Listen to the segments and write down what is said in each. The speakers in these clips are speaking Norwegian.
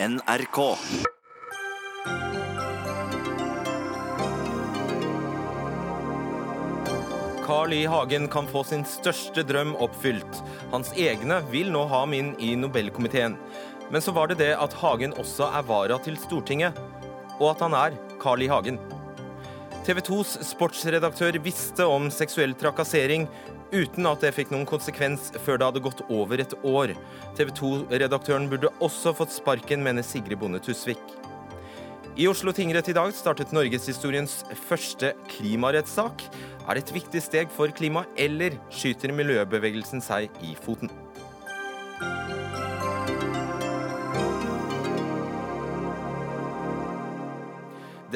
NRK. Carl I. Hagen kan få sin største drøm oppfylt. Hans egne vil nå ha ham inn i Nobelkomiteen. Men så var det det at Hagen også er vara til Stortinget, og at han er Carl I. Hagen. TV 2s sportsredaktør visste om seksuell trakassering uten at det fikk noen konsekvens før det hadde gått over et år. TV 2-redaktøren burde også fått sparken, mener Sigrid Bonde Tusvik. I Oslo tingrett i dag startet norgeshistoriens første klimarettssak. Er det et viktig steg for klimaet, eller skyter miljøbevegelsen seg i foten?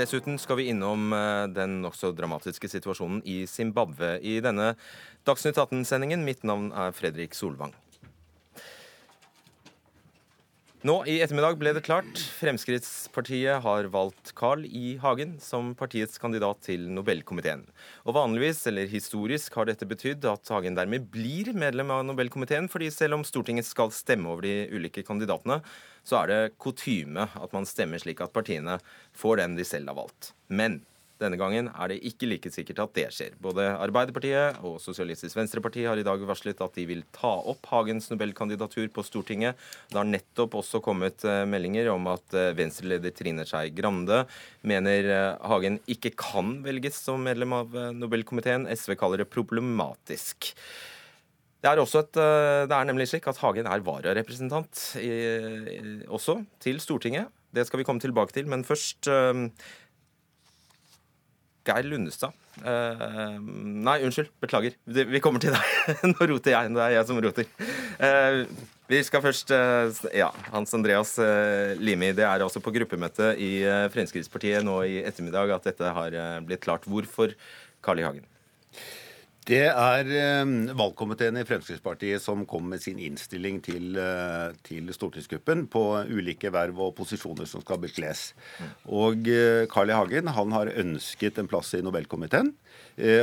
Dessuten skal vi innom eh, den nokså dramatiske situasjonen i Zimbabwe i denne Dagsnytt 18-sendingen. Mitt navn er Fredrik Solvang. Nå i ettermiddag ble det klart. Fremskrittspartiet har valgt Carl I. Hagen som partiets kandidat til Nobelkomiteen. Og vanligvis, eller historisk, har dette betydd at Hagen dermed blir medlem av Nobelkomiteen, fordi selv om Stortinget skal stemme over de ulike kandidatene, så er det kutyme at man stemmer slik at partiene får den de selv har valgt. Men denne gangen er det ikke like sikkert at det skjer. Både Arbeiderpartiet og Sosialistisk Venstreparti har i dag varslet at de vil ta opp Hagens Nobelkandidatur på Stortinget. Det har nettopp også kommet eh, meldinger om at eh, Venstre-leder Trine Skei Grande mener eh, Hagen ikke kan velges som medlem av Nobelkomiteen. SV kaller det problematisk. Det er, et, det er, nemlig slik at Hagen er vararepresentant også til Stortinget. Det skal vi komme tilbake til, men først Geir Lundestad. Uh, nei, unnskyld. Beklager. Vi kommer til deg. Nå roter jeg. Det er jeg som roter. Uh, vi skal først uh, Ja, Hans Andreas Limi. Det er altså på gruppemøte i Fremskrittspartiet nå i ettermiddag at dette har blitt klart. Hvorfor Carl I. Hagen? Det er eh, valgkomiteen i Fremskrittspartiet som kom med sin innstilling til, eh, til, stortingsgruppen på ulike verv og posisjoner som skal bekles. Og eh, Carl I. Hagen han har ønsket en plass i Nobelkomiteen.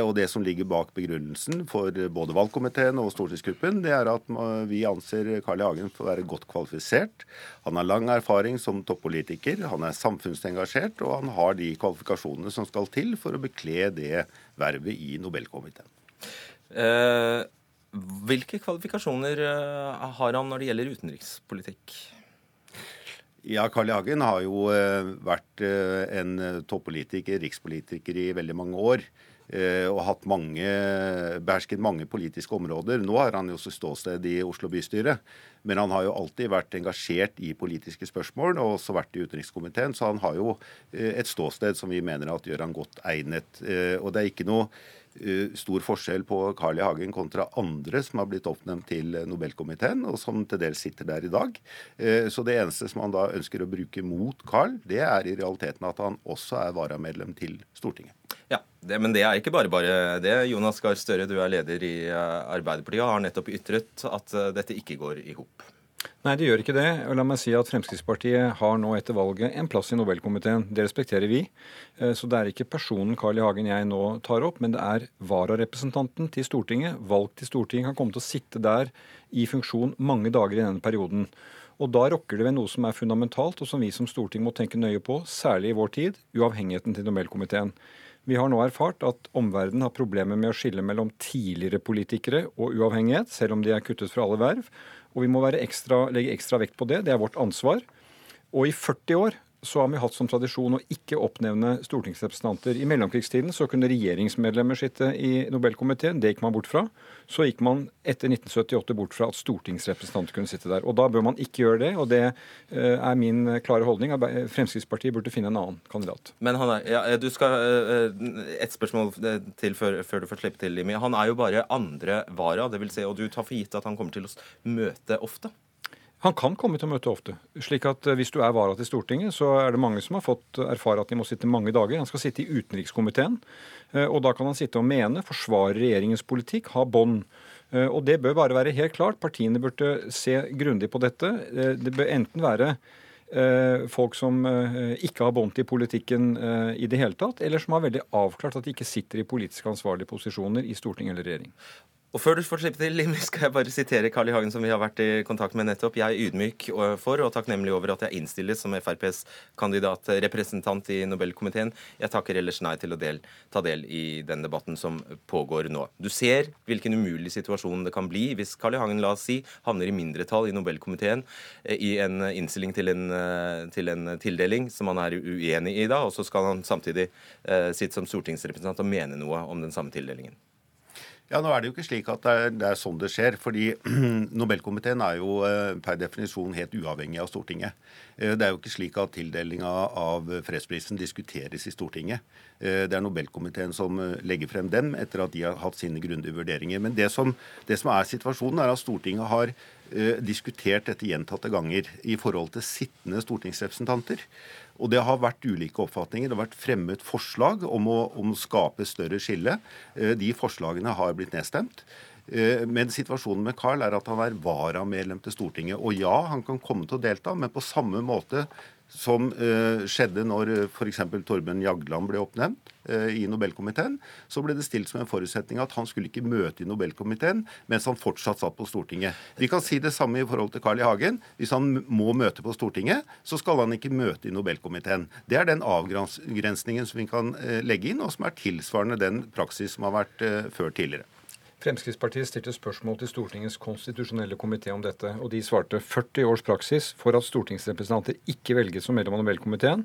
Og det som ligger bak begrunnelsen for både valgkomiteen og stortingsgruppen, det er at vi anser Carl I. Hagen for å være godt kvalifisert. Han har lang erfaring som toppolitiker, han er samfunnsengasjert, og han har de kvalifikasjonene som skal til for å bekle det vervet i Nobelkomiteen. Eh, hvilke kvalifikasjoner eh, har han når det gjelder utenrikspolitikk? Ja, Carl I. Hagen har jo eh, vært en toppolitiker, rikspolitiker, i veldig mange år. Og hatt mange, behersket mange politiske områder. Nå har han jo ståsted i Oslo bystyre. Men han har jo alltid vært engasjert i politiske spørsmål, og også vært i utenrikskomiteen. Så han har jo et ståsted som vi mener at gjør han godt egnet. Og det er ikke noe stor forskjell på Carl I. Hagen kontra andre som har blitt oppnevnt til Nobelkomiteen, og som til dels sitter der i dag. Eh, så det eneste som han da ønsker å bruke mot Carl, det er i realiteten at han også er varamedlem til Stortinget. Ja, det, Men det er ikke bare bare det. Jonas Gahr Støre, du er leder i eh, Arbeiderpartiet har nettopp ytret at dette ikke går i hop. Nei, det gjør ikke det. Og la meg si at Fremskrittspartiet har nå etter valget en plass i Nobelkomiteen. Det respekterer vi. Eh, så det er ikke personen Carl I. Hagen jeg nå tar opp, men det er vararepresentanten til Stortinget, valgt til Stortinget, kan komme til å sitte der i funksjon mange dager i denne perioden. Og da rokker det ved noe som er fundamentalt, og som vi som storting må tenke nøye på, særlig i vår tid, uavhengigheten til Nobelkomiteen. Vi har nå erfart at omverdenen har problemer med å skille mellom tidligere politikere og uavhengighet, selv om de er kuttet fra alle verv. Og vi må ekstra, legge ekstra vekt på det. Det er vårt ansvar. Og i 40 år så har vi hatt som tradisjon å ikke oppnevne stortingsrepresentanter. I mellomkrigstiden så kunne regjeringsmedlemmer sitte i Nobelkomiteen. Det gikk man bort fra. Så gikk man etter 1978 bort fra at stortingsrepresentanter kunne sitte der. Og da bør man ikke gjøre det, og det eh, er min klare holdning. Fremskrittspartiet burde finne en annen kandidat. Men han er, ja, du skal, eh, Et spørsmål til før, før du får slippe til, Limi. Han er jo bare andre vara, vil si, og du tar for gitt at han kommer til å møte ofte? Han kan komme til å møte ofte. slik at eh, Hvis du er vara til Stortinget, så er det mange som har fått erfare at de må sitte mange dager. Han skal sitte i utenrikskomiteen, eh, og da kan han sitte og mene, forsvare regjeringens politikk, ha bånd. Eh, og det bør bare være helt klart. Partiene burde se grundig på dette. Det bør enten være folk som ikke har bånd til politikken i det hele tatt, eller som har veldig avklart at de ikke sitter i politisk ansvarlige posisjoner i storting eller regjering. Og før du får slippe til, Limi, skal jeg bare sitere Carl I. Hagen, som vi har vært i kontakt med nettopp. Jeg er ydmyk for og takknemlig over at jeg innstilles som FrPs kandidatrepresentant i Nobelkomiteen. Jeg takker ellers nei til å del, ta del i den debatten som pågår nå. Du ser hvilken umulig situasjon det kan bli hvis Carl I. Hagen, la oss si, havner i mindretall i Nobelkomiteen eh, i en innstilling til en, eh, til en tildeling som han er uenig i da, og så skal han samtidig eh, sitte som stortingsrepresentant og mene noe om den samme tildelingen. Ja, Nå er det jo ikke slik at det er, det er sånn det skjer. fordi Nobelkomiteen er jo eh, per definisjon helt uavhengig av Stortinget. Eh, det er jo ikke slik at tildelinga av fredsprisen diskuteres i Stortinget. Eh, det er Nobelkomiteen som legger frem dem etter at de har hatt sine grundige vurderinger. Men det som, det som er situasjonen, er at Stortinget har diskutert dette gjentatte ganger i forhold til sittende stortingsrepresentanter. Og det har vært ulike oppfatninger. Det har vært fremmet forslag om å, om skape større skille. Eh, de forslagene har blitt nedstemt. Eh, men situasjonen med Carl er at han er varamedlem til Stortinget. Og ja, han kan komme til å delta, men på samme måte som uh, skjedde når uh, f.eks. Torbjørn Jagland ble oppnevnt uh, i Nobelkomiteen, så ble det stilt som en forutsetning at han skulle ikke møte i Nobelkomiteen mens han fortsatt satt på Stortinget. Vi kan si det samme i forhold til Carl I. Hagen. Hvis han må møte på Stortinget, så skal han ikke møte i Nobelkomiteen. Det er den avgrensningen som vi kan uh, legge inn, og som er tilsvarende den praksis som har vært før tidligere. Fremskrittspartiet stilte spørsmål til Stortingets konstitusjonelle komité om dette, og de svarte 40 års praksis for at stortingsrepresentanter ikke velges som medlem av Nobelkomiteen,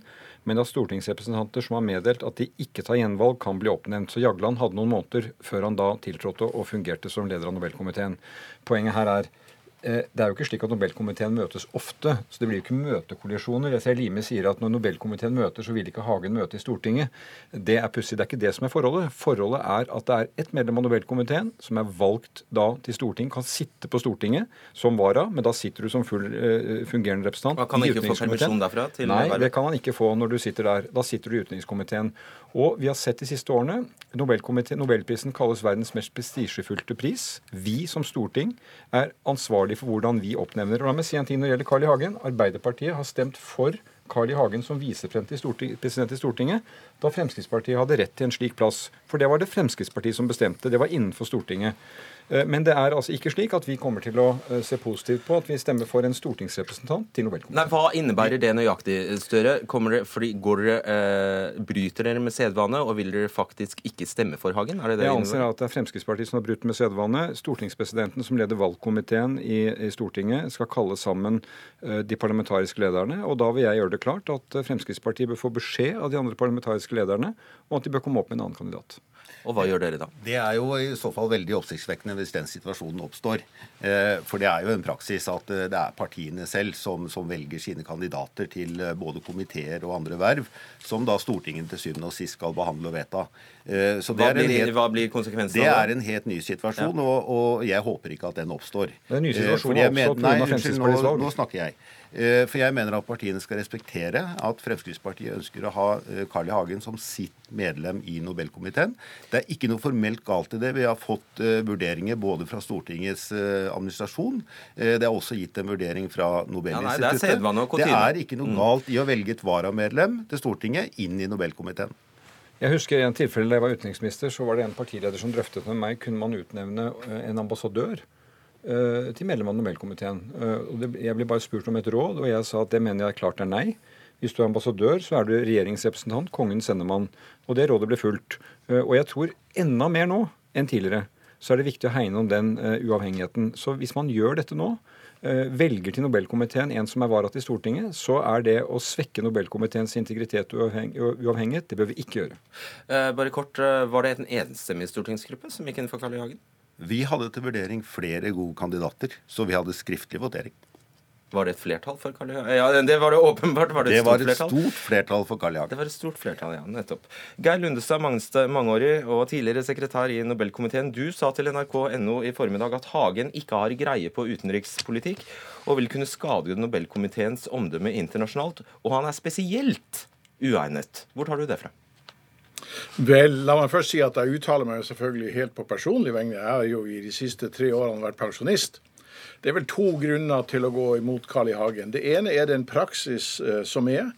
men at stortingsrepresentanter som har meddelt at de ikke tar gjenvalg, kan bli oppnevnt. Så Jagland hadde noen måneder før han da tiltrådte og fungerte som leder av Nobelkomiteen. Poenget her er det er jo ikke slik at Nobelkomiteen møtes ofte, så det blir jo ikke møtekollisjoner. Jeg ser Lime sier at når Nobelkomiteen møter, så vil ikke Hagen møte i Stortinget. Det er pussig. Det er ikke det som er forholdet. Forholdet er at det er ett medlem av Nobelkomiteen som er valgt da til Stortinget, kan sitte på Stortinget som vara, men da sitter du som full uh, fungerende representant Man kan ikke få permisjon derfra? Nei, det kan han ikke få når du sitter der. Da sitter du i utenrikskomiteen. Og vi har sett de siste årene Nobelprisen kalles verdens mest prestisjefylte pris. Vi som storting er ansvarlig for hvordan vi oppnevner. Og la meg si en ting når det gjelder Carl I. Hagen. Arbeiderpartiet har stemt for Carl I. Hagen som visepresident i Stortinget da Fremskrittspartiet hadde rett til en slik plass. For det var det Fremskrittspartiet som bestemte. Det var innenfor Stortinget. Eh, men det er altså ikke slik at vi kommer til å eh, se positivt på at vi stemmer for en stortingsrepresentant til Nobelkomiteen. Nei, Hva innebærer det nøyaktig, Støre? Kommer det, fordi går dere, eh, Bryter dere med sedvane, og vil dere faktisk ikke stemme for Hagen? Er det det Jeg anser at det er Fremskrittspartiet som har brutt med sedvane. Stortingspresidenten som leder valgkomiteen i, i, Stortinget, skal kalle sammen eh, de parlamentariske lederne. Og da vil jeg gjøre det klart at Fremskrittspartiet bør få beskjed av de andre parlamentariske lederne og at de bør komme opp med en annen kandidat. Og hva gjør dere da? Det er jo i så fall veldig oppsiktsvekkende hvis den situasjonen oppstår. Eh, for det er jo en praksis at eh, det er partiene selv som, som velger sine kandidater til eh, både komiteer og andre verv, som da Stortinget til syvende og sist skal behandle og vedta. Hva blir, helt, hva, blir, konsekvensen det? Det er en helt ny situasjon, ja. og, og, jeg håper ikke at den oppstår. Det er en ny situasjon også pga. Fremskrittspartiets valg. Nå snakker jeg. Eh, for jeg mener at partiene skal respektere at Fremskrittspartiet ønsker å ha eh, Carl I. Hagen som sitt medlem i Nobelkomiteen. Det er ikke noe formelt galt i det. Vi har fått eh, vurderinger både fra Stortingets administrasjon. Det er også gitt en vurdering fra Nobelinstituttet. Ja, det, det, er ikke noe mm. galt i å velge et varamedlem til Stortinget inn i Nobelkomiteen. Jeg husker i en tilfelle da jeg var utenriksminister, så var det en partileder som drøftet med meg kunne man utnevne en ambassadør til medlem av Nobelkomiteen. Eh, jeg ble bare spurt om et råd, og jeg sa at det mener jeg klart er nei. Hvis du er ambassadør, så er du regjeringsrepresentant, kongens sendemann. Og det rådet ble fulgt. Eh, og jeg tror enda mer nå enn tidligere så er det viktig å hegne om den uavhengigheten. Så hvis man gjør dette nå, velger til Nobelkomiteen en som er vara til Stortinget, så er det å svekke Nobelkomiteens integritet og uavhengighet. Det bør vi ikke gjøre. bare kort, Var det en enstemmig stortingsgruppe som gikk inn for Karl I. Hagen? Vi hadde til vurdering flere gode kandidater, så vi hadde skriftlig votering. Var det et flertall for Carl I. Hagen? Ja, det var det åpenbart. Var det, det var et flertall? stort flertall for Carl I. Hagen. Det var et stort flertall, ja, nettopp. Geir Lundestad, mangeårig og tidligere sekretær i Nobelkomiteen. Du sa til nrk.no i formiddag at Hagen ikke har greie på utenrikspolitikk og vil kunne skade Nobelkomiteens omdømme internasjonalt. Og han er spesielt uegnet. Hvor tar du det fra? Vel, la meg først si at jeg uttaler meg selvfølgelig helt på personlig vegne. Jeg har jo i de siste tre årene vært pensjonist. Det er vel to grunner til å gå imot Carl I. Hagen. Det ene er den praksis eh, som er,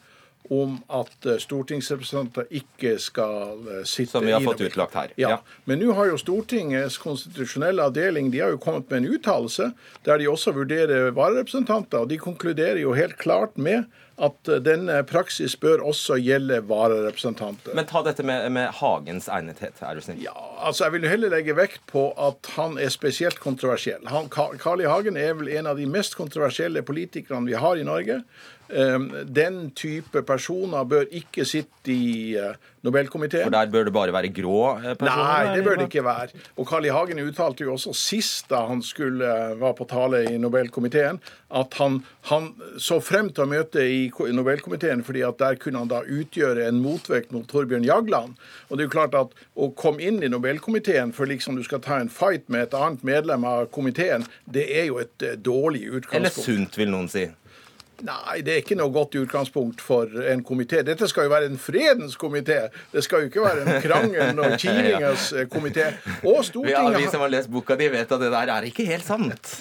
om at eh, stortingsrepresentanter ikke skal eh, sitte Som vi har fått utlagt her. Ja. Ja. Men nå har jo Stortingets konstitusjonelle avdeling de har jo kommet med en uttalelse der de også vurderer vararepresentanter. og De konkluderer jo helt klart med at eh, denne praksis bør også gjelde vararepresentanter. Men ta dette med, med Hagens egnethet, er du snill. Ja, altså Jeg vil heller legge vekt på at han er spesielt kontroversiell. Han, Carl I. Hagen er vel en av de mest kontroversielle politikerne vi har i Norge. Um, den type personer bør ikke sitte i uh, Nobelkomiteen. For der bør det bare være grå eh, personer? Nei, det bør det ikke være. Og Carl I. Hagen uttalte jo også sist da han skulle uh, var på tale i Nobelkomiteen, at han, han så frem til å møte i Nobelkomiteen fordi at der kunne han da utgjøre en motvekt mot Torbjørn Jagland. Og det er jo klart at å komme inn i Nobelkomiteen for liksom du skal ta en fight med et annet medlem av komiteen, det er jo et dårlig utgangspunkt. Eller sunt, vil noen si. Nei, det er ikke noe godt utgangspunkt for en komité. Dette skal jo være en fredens komité. Det skal jo ikke være en krangel og kilingens eh, komité. Og Stortinget vi som har lest boka di, vet at det der er ikke helt sant.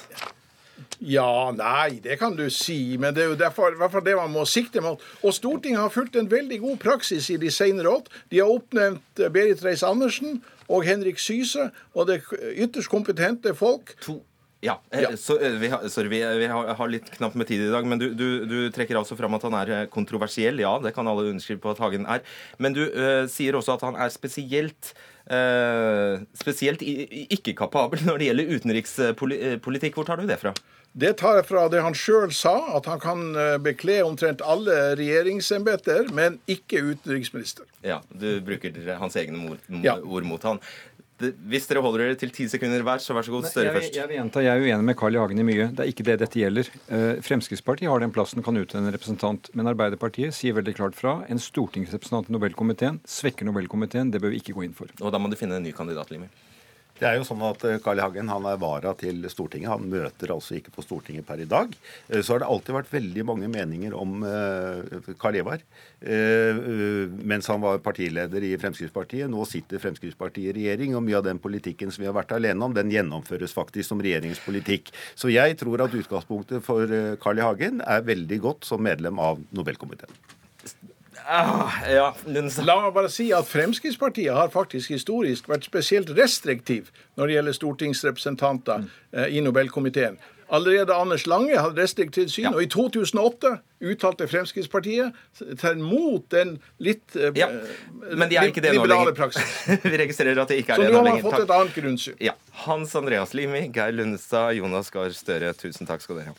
Ja, nei, det kan du si, men det er jo derfor, i hvert fall det man må sikte mot. Og Stortinget har fulgt en veldig god praksis i de senere år. De har oppnevnt eh, Berit Reiss-Andersen og Henrik Syse, og det er ytterst kompetente folk. To. Ja, eh, Ja. Så, eh, vi, har, sorry, vi, vi har, har litt knapt med tid i dag, men du, du, du trekker altså fram at han er eh, kontroversiell. Ja, det kan alle underskrive på at Hagen er. Men du uh, sier også at han er spesielt uh, spesielt ikke kapabel når det gjelder utenrikspolitikk. Hvor tar du det fra? Det tar jeg fra det han sjøl sa, at han kan bekle omtrent alle regjeringsembeter, men ikke utenriksminister. Ja, Du bruker hans egne ord, Ja. ord mot han. Hvis dere holder dere til ti sekunder hver, så vær så god, Støre først. jeg vil gjenta, jeg er uenig med Carl I. Hagen i mye. Det er ikke det dette gjelder. Eh, Fremskrittspartiet har den plassen, kan utnevne en representant. Men Arbeiderpartiet sier veldig klart fra. En stortingsrepresentant i Nobelkomiteen svekker Nobelkomiteen. Det bør vi ikke gå inn for. Og da må du finne en ny kandidat, Limi. Det er jo sånn at eh, Carl I. Hagen han er vara til Stortinget. Han møter altså ikke på Stortinget per i dag. Eh, Så har det alltid vært veldig mange meninger om eh, Carl Ivar. Mens han var partileder i Fremskrittspartiet. Nå sitter Fremskrittspartiet i regjering, og mye av den politikken som vi har vært alene om, den gjennomføres faktisk som regjeringspolitikk. Så jeg tror at utgangspunktet for Carl I. Hagen er veldig godt som medlem av Nobelkomiteen. Ah, ja. La meg bare si at Fremskrittspartiet har faktisk historisk vært spesielt restriktiv når det gjelder stortingsrepresentanter eh, i Nobelkomiteen. Allerede Anders Lange hadde restriktivt syn, Ja. og i 2008 uttalte Fremskrittspartiet seg mot den litt eh, Ja, men de er ikke det nå lenger. praksis. Vi registrerer at de ikke Så er det nå nå har man lenger. fått Takk. et annet grunnsyn. Ja. Hans Andreas Limi, Geir Lundestad, Jonas Gahr Støre, tusen takk skal dere ha.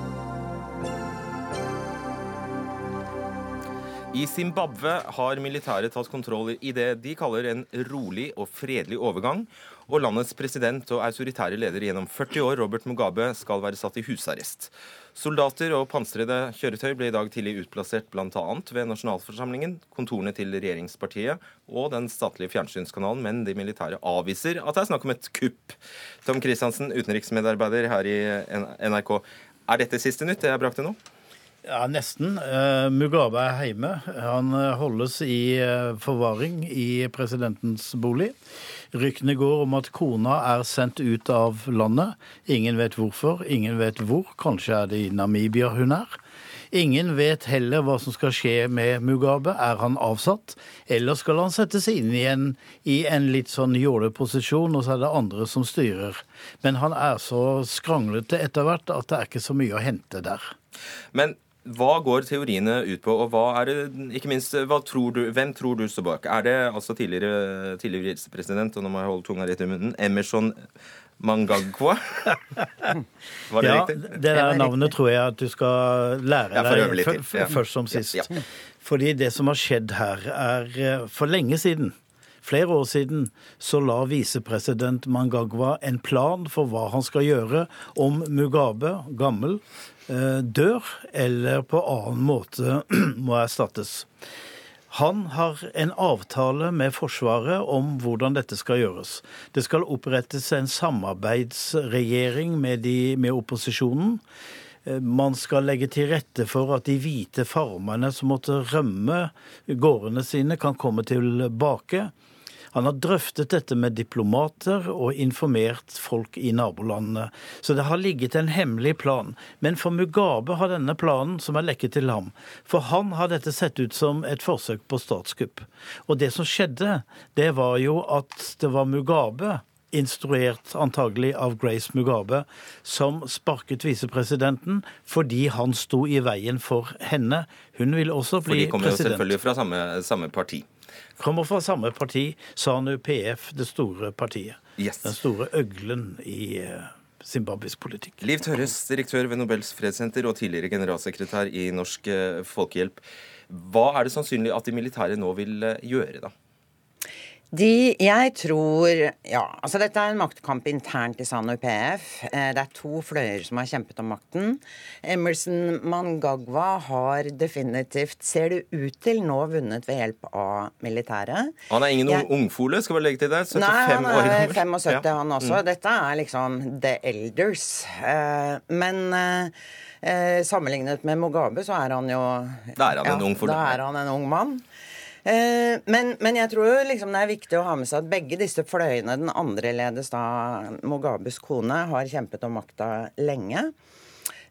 I Zimbabwe har militæret tatt kontroll i det de kaller en rolig og fredelig overgang, og landets president og autoritære leder gjennom 40 år, Robert Mugabe, skal være satt i husarrest. Soldater og pansrede kjøretøy ble i dag tidlig utplassert bl.a. ved nasjonalforsamlingen, kontorene til regjeringspartiet og den statlige fjernsynskanalen, men de militære avviser at det er snakk om et kupp. Tom Christiansen, utenriksmedarbeider her i NRK. Er dette siste nytt det jeg brakte nå? Ja, nesten. Eh, Mugabe er hjemme. Han eh, holdes i eh, forvaring i presidentens bolig. Ryktene går om at kona er sendt ut av landet. Ingen vet hvorfor, ingen vet hvor. Kanskje er det i Namibia hun er. Ingen vet heller hva som skal skje med Mugabe. Er han avsatt, eller skal han settes inn igjen i en litt sånn jåleposisjon, og så er det andre som styrer. Men han er så skranglete etter hvert at det er ikke så mye å hente der. Men hva går teoriene ut på, og hva er det, ikke minst, hva tror du, hvem tror du står bak? Er det altså tidligere, tidligere helsepresident, og nå må jeg holde tunga rett i munnen, Emerson Mangagwa? Var det ja, riktig? det der navnet tror jeg at du skal lære Ja, deg Ja. først som sist. Ja, ja. Fordi det som har skjedd her, er eh, for lenge siden Flere år siden så la visepresident Mangagwa en plan for hva han skal gjøre om Mugabe, gammel, dør eller på annen måte må erstattes. Han har en avtale med Forsvaret om hvordan dette skal gjøres. Det skal opprettes en samarbeidsregjering med, de, med opposisjonen. Eh, Man skal legge til rette for at de hvite farmerne som måtte rømme gårdene sine, kan komme tilbake. Han har drøftet dette med diplomater og informert folk i nabolandene. Så det har ligget en hemmelig plan. Men for Mugabe har denne planen, som er lekket til ham, for han har dette sett ut som et forsøk på statskupp. Og det som skjedde, det var jo at det var Mugabe instruert antagelig av Grace Mugabe, som sparket visepresidenten fordi han sto i veien for henne. Hun vil også bli president. For de kommer jo selvfølgelig fra samme, samme parti. Kommer fra samme parti, SANU PF, det store partiet. Yes. Den store øglen i Zimbabwisk Zimbabwes politikk. Liv Tørres, direktør ved Nobels fredssenter og tidligere generalsekretær i Norsk eh, Folkehjelp. Hva er det sannsynlig at de militære nå vil eh, gjøre, da? De, jeg tror Ja, altså dette er en maktkamp internt i SANU PF. Eh, Det er to fløyer som har kjempet om makten. Emerson Mangagwa har definitivt, ser det ut til, nå vunnet ved hjelp av militæret. Han er ingen Jeg- ungfole, skal vi legge til det? 75 Nei, han år er gammel. 75 Ja. han også. Dette er liksom the elders. Eh, Men eh, sammenlignet med Mugabe, så er han jo Da er han en ung for- Da er han en ung mann. Eh, Men, men jeg tror liksom det er viktig å ha med seg at begge disse fløyene, den andre ledes da Mugabes kone, har kjempet om makta lenge.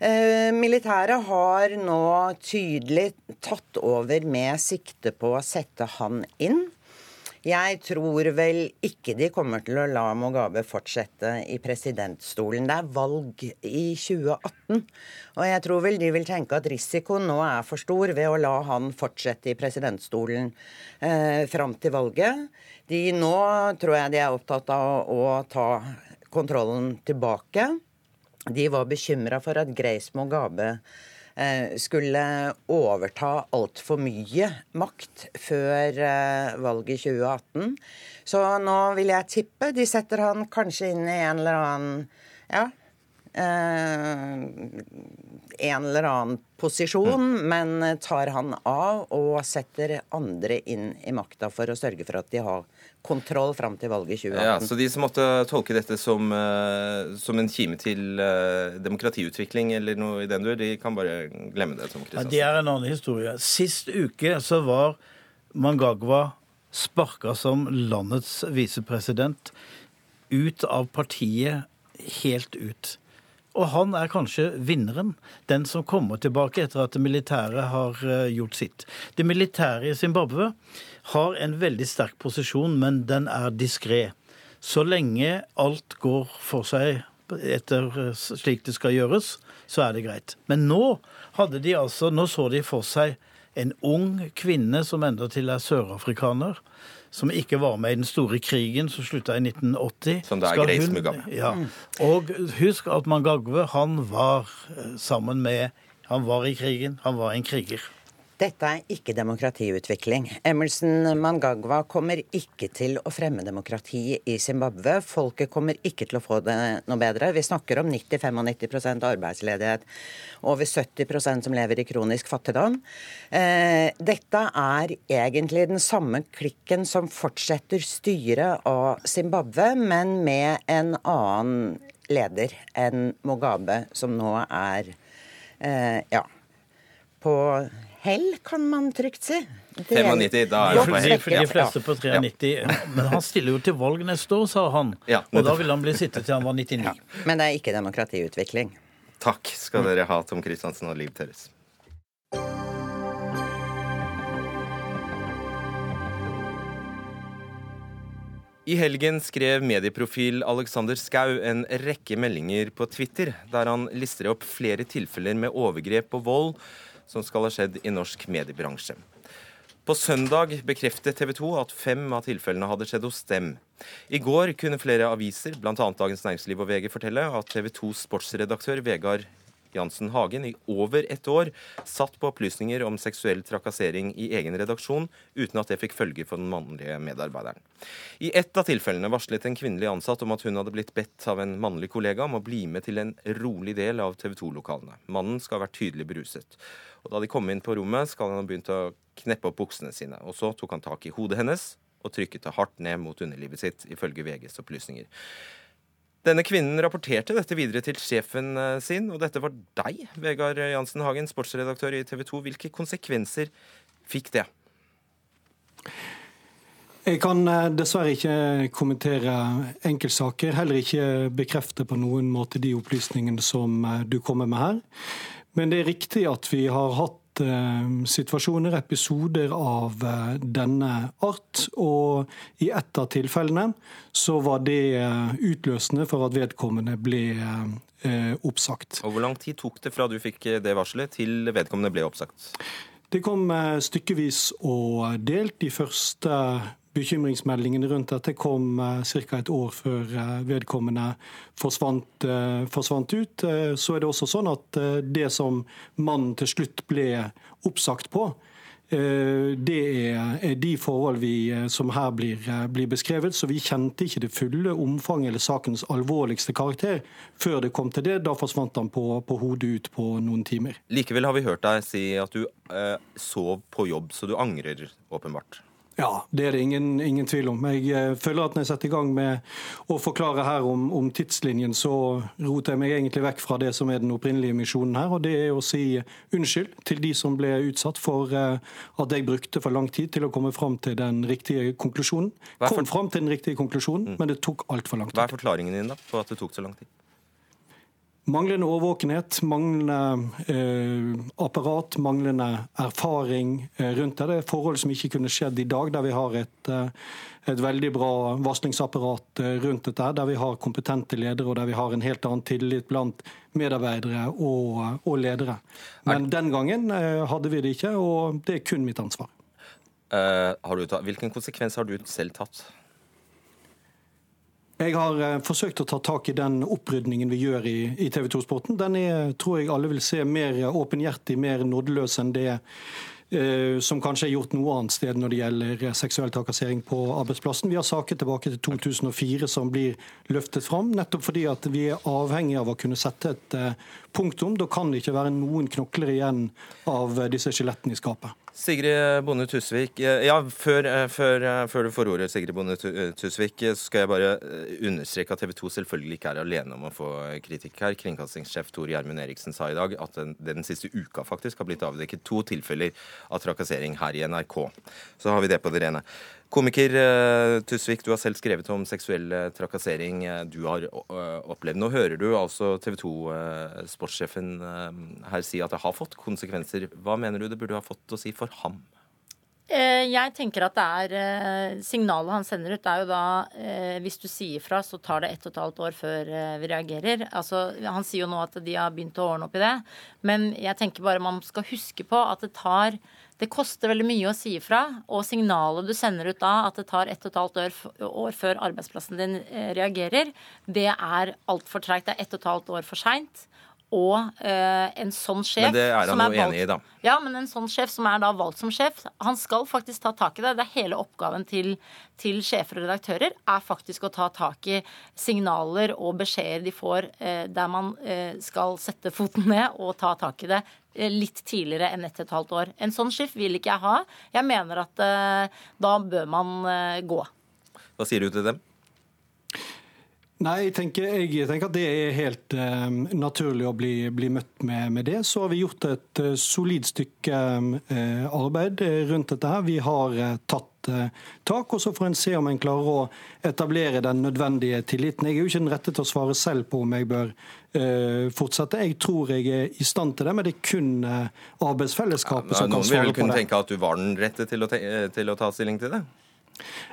Eh, militæret har nå tydelig tatt over med sikte på å sette han inn. Jeg tror vel ikke de kommer til å la Mugabe fortsette i presidentstolen. Det er valg i 2018. Og jeg tror vel de vil tenke at risikoen nå er for stor ved å la han fortsette i presidentstolen eh, fram til valget. De nå tror jeg de er opptatt av å ta kontrollen tilbake. De var bekymra for at Grace Mugabe skulle overta altfor mye makt før eh, valget i 2018. Så nå vil jeg tippe de setter han kanskje inn i en eller annen ja, eh, en eller annen posisjon, men tar han av og setter andre inn i makta for å sørge for at de har kontroll fram til valget i 2018. Ja, så de som måtte tolke dette som, eh, som en kime til eh, demokratiutvikling eller noe i den dur, de kan bare glemme det. Tom Ja, det er en annen historie. Sist uke så var Mangagwa sparka som landets visepresident ut av partiet helt ut. Og han er kanskje vinneren, den som kommer tilbake etter at det militære har eh, gjort sitt. Det militære i Zimbabwe har en veldig sterk posisjon, men den er diskré. Så lenge alt går for seg etter eh, slik det skal gjøres, så er det greit. Men nå hadde de altså, nå så de for seg en ung kvinne som endatil er sørafrikaner, som ikke var med i den store krigen som slutta i 1980. Som da er Grace Mugabe. Ja. Og husk at Mangagwe, han var eh, sammen med Han var i krigen, han var en kriger. Dette er ikke demokratiutvikling. Emerson Mangagwa kommer ikke til å fremme demokrati i Zimbabwe. Folket kommer ikke til å få det noe bedre. Vi snakker om 90-95 arbeidsledighet. Over 70% som lever i kronisk fattigdom. Eh, dette er egentlig den samme klikken som fortsetter styret av Zimbabwe, men med en annen leder enn Mugabe, som nå er eh, ja, på hell, kan man trygt si. 95, da er det på hell. De, de fleste på 93. Men han stiller jo til valg neste år, sa han. Ja, Og da vil han bli sittet til han var 99. Men det er ikke demokratiutvikling. Takk skal dere ha, Tom Kristiansen og Liv Tørres. I helgen skrev medieprofil Alexander Skau en rekke meldinger på Twitter, der han lister opp flere tilfeller med overgrep og vold som skal ha skjedd i norsk mediebransje. På søndag bekreftet TV 2 at fem av tilfellene hadde skjedd hos dem. I går kunne flere aviser, bl.a. Dagens Næringsliv og VG, fortelle at TV 2s sportsredaktør Vegard Jansen Hagen i over ett år satt på opplysninger om seksuell trakassering i egen redaksjon, uten at det fikk følge for den mannlige medarbeideren. I ett av tilfellene varslet en kvinnelig ansatt om at hun hadde blitt bedt av en mannlig kollega om å bli med til en rolig del av TV 2-lokalene. Mannen skal ha vært tydelig beruset. Og Da de kom inn på rommet, skal han ha begynt å kneppe opp buksene sine. Og så tok han tak i hodet hennes og trykket det hardt ned mot underlivet sitt, ifølge VGs opplysninger. Denne kvinnen rapporterte dette videre til sjefen eh, sin, og dette var deg, Vegard Jansen Hagen, sportsredaktør i TV 2. Hvilke konsekvenser fikk det? Jeg kan eh, dessverre ikke kommentere enkeltsaker. Heller ikke bekrefte på noen måte de opplysningene som eh, du kommer med her. Men det er riktig at vi har hatt eh, situasjoner, episoder av eh, denne art. Og i ett av tilfellene så var det eh, utløsende for at vedkommende ble oppsagt. Og Hvor lang tid tok det fra du fikk det varselet til vedkommende ble oppsagt? Det kom stykkevis og delt. De første bekymringsmeldingene rundt dette kom ca. et år før eh, vedkommende forsvant, eh, forsvant ut. Eh, Så er det også sånn at eh, det som mannen til slutt ble oppsagt på, eh, det er de forhold vi, eh, som her blir, eh, blir beskrevet. Så vi kjente ikke det fulle omfanget eller sakens alvorligste karakter før det kom til det. Da forsvant han på, på hodet ut på noen timer. Likevel har vi hørt deg si at du eh, sov på jobb, så du angrer åpenbart. Ja, det er det ingen, ingen tvil om. Jeg eh, føler at når jeg setter i gang med å forklare her om, om tidslinjen, så roter jeg meg egentlig vekk fra det som er den opprinnelige misjonen her. Og det er å si unnskyld til de som ble utsatt for eh, at jeg brukte for lang tid til å komme fram til den riktige konklusjonen. Kom fram til den riktige konklusjonen, men det tok altfor lang tid. Hva er forklaringen din da, på at det tok så lang tid? Manglende årvåkenhet, manglende eh, apparat, manglende erfaring eh, rundt det. Det er forhold som ikke kunne skjedd i dag, der vi har et, eh, et veldig bra varslingsapparat rundt dette. Der vi har kompetente ledere og der vi har en helt annen tillit blant medarbeidere og, og ledere. Men den gangen hadde vi det ikke, og det er kun mitt ansvar. Uh, hvilken konsekvens har du selv tatt? Jeg har eh, forsøkt å ta tak i den opprydningen vi gjør i, i TV 2-sporten. Den er, tror jeg alle vil se mer åpenhjertig, mer nådeløs enn det eh, som kanskje er gjort noe annet sted når det gjelder eh, seksuell trakassering på arbeidsplassen. Vi har saker tilbake til 2004 som blir løftet fram, nettopp fordi at vi er avhengig av å kunne sette et eh, punktum. Da kan det ikke være noen knokler igjen av disse skjelettene i skapet. Sigrid Bonde Tusvik. eh, Ja, før, eh, før, eh, før du får ordet, Sigrid Bonde Tu- eh, Tusvik, eh, så skal jeg bare eh, understreke at TV 2 selvfølgelig ikke er alene om å få kritikk her. Kringkastingssjef Tor Gjermund Eriksen sa i dag at det den siste uka faktisk har blitt avdekket to tilfeller av trakassering her i NRK. Så har vi det på det rene. Komiker eh, Tusvik, du har selv skrevet om seksuell eh, trakassering eh, du har opplevd. Nå hører du altså TV 2-sportssjefen her si at det har fått konsekvenser. Hva mener du det burde ha fått å si for ham? Eh, Jeg tenker at det er eh, Signalet han sender ut, er jo da eh, Hvis du sier fra, så tar det ett og et halvt år før vi reagerer. Altså, Han sier jo nå at de har begynt å ordne opp i det. Men jeg tenker bare man skal huske på at det tar Det koster veldig mye å si ifra. Og signalet du sender ut da, at det tar ett og et halvt år, år før arbeidsplassen din reagerer, det er altfor treigt. Det er ett og et halvt år for seint. Og eh, en sånn sjef Men det er han som jo valgt- enig i, da. ja, men en sånn sjef som er da valgt som sjef, han skal faktisk ta tak i det. Det er hele oppgaven til, til sjefer og redaktører er faktisk å ta tak i signaler og beskjeder de får eh, der man eh, skal sette foten ned og ta tak i det litt tidligere enn ett og et halvt år. En sånn sjef vil ikke jeg ha. Jeg mener at da bør man gå. Hva sier du til dem? Nei, jeg tenker, jeg tenker at det er helt eh, naturlig å bli, bli møtt med, med det. Så har vi gjort et uh, solid stykke eh, arbeid eh, rundt dette. her. Vi har eh, tatt eh, tak, og så får en se om en klarer å etablere den nødvendige tilliten. Jeg er jo ikke den rette til å svare selv på om jeg bør fortsette. Jeg tror jeg er i stand til det, men det er kun arbeidsfellesskapet Ja, som kan noen vil det. vel vil kunne tenke at du var den rette til å, til å ta stilling til det?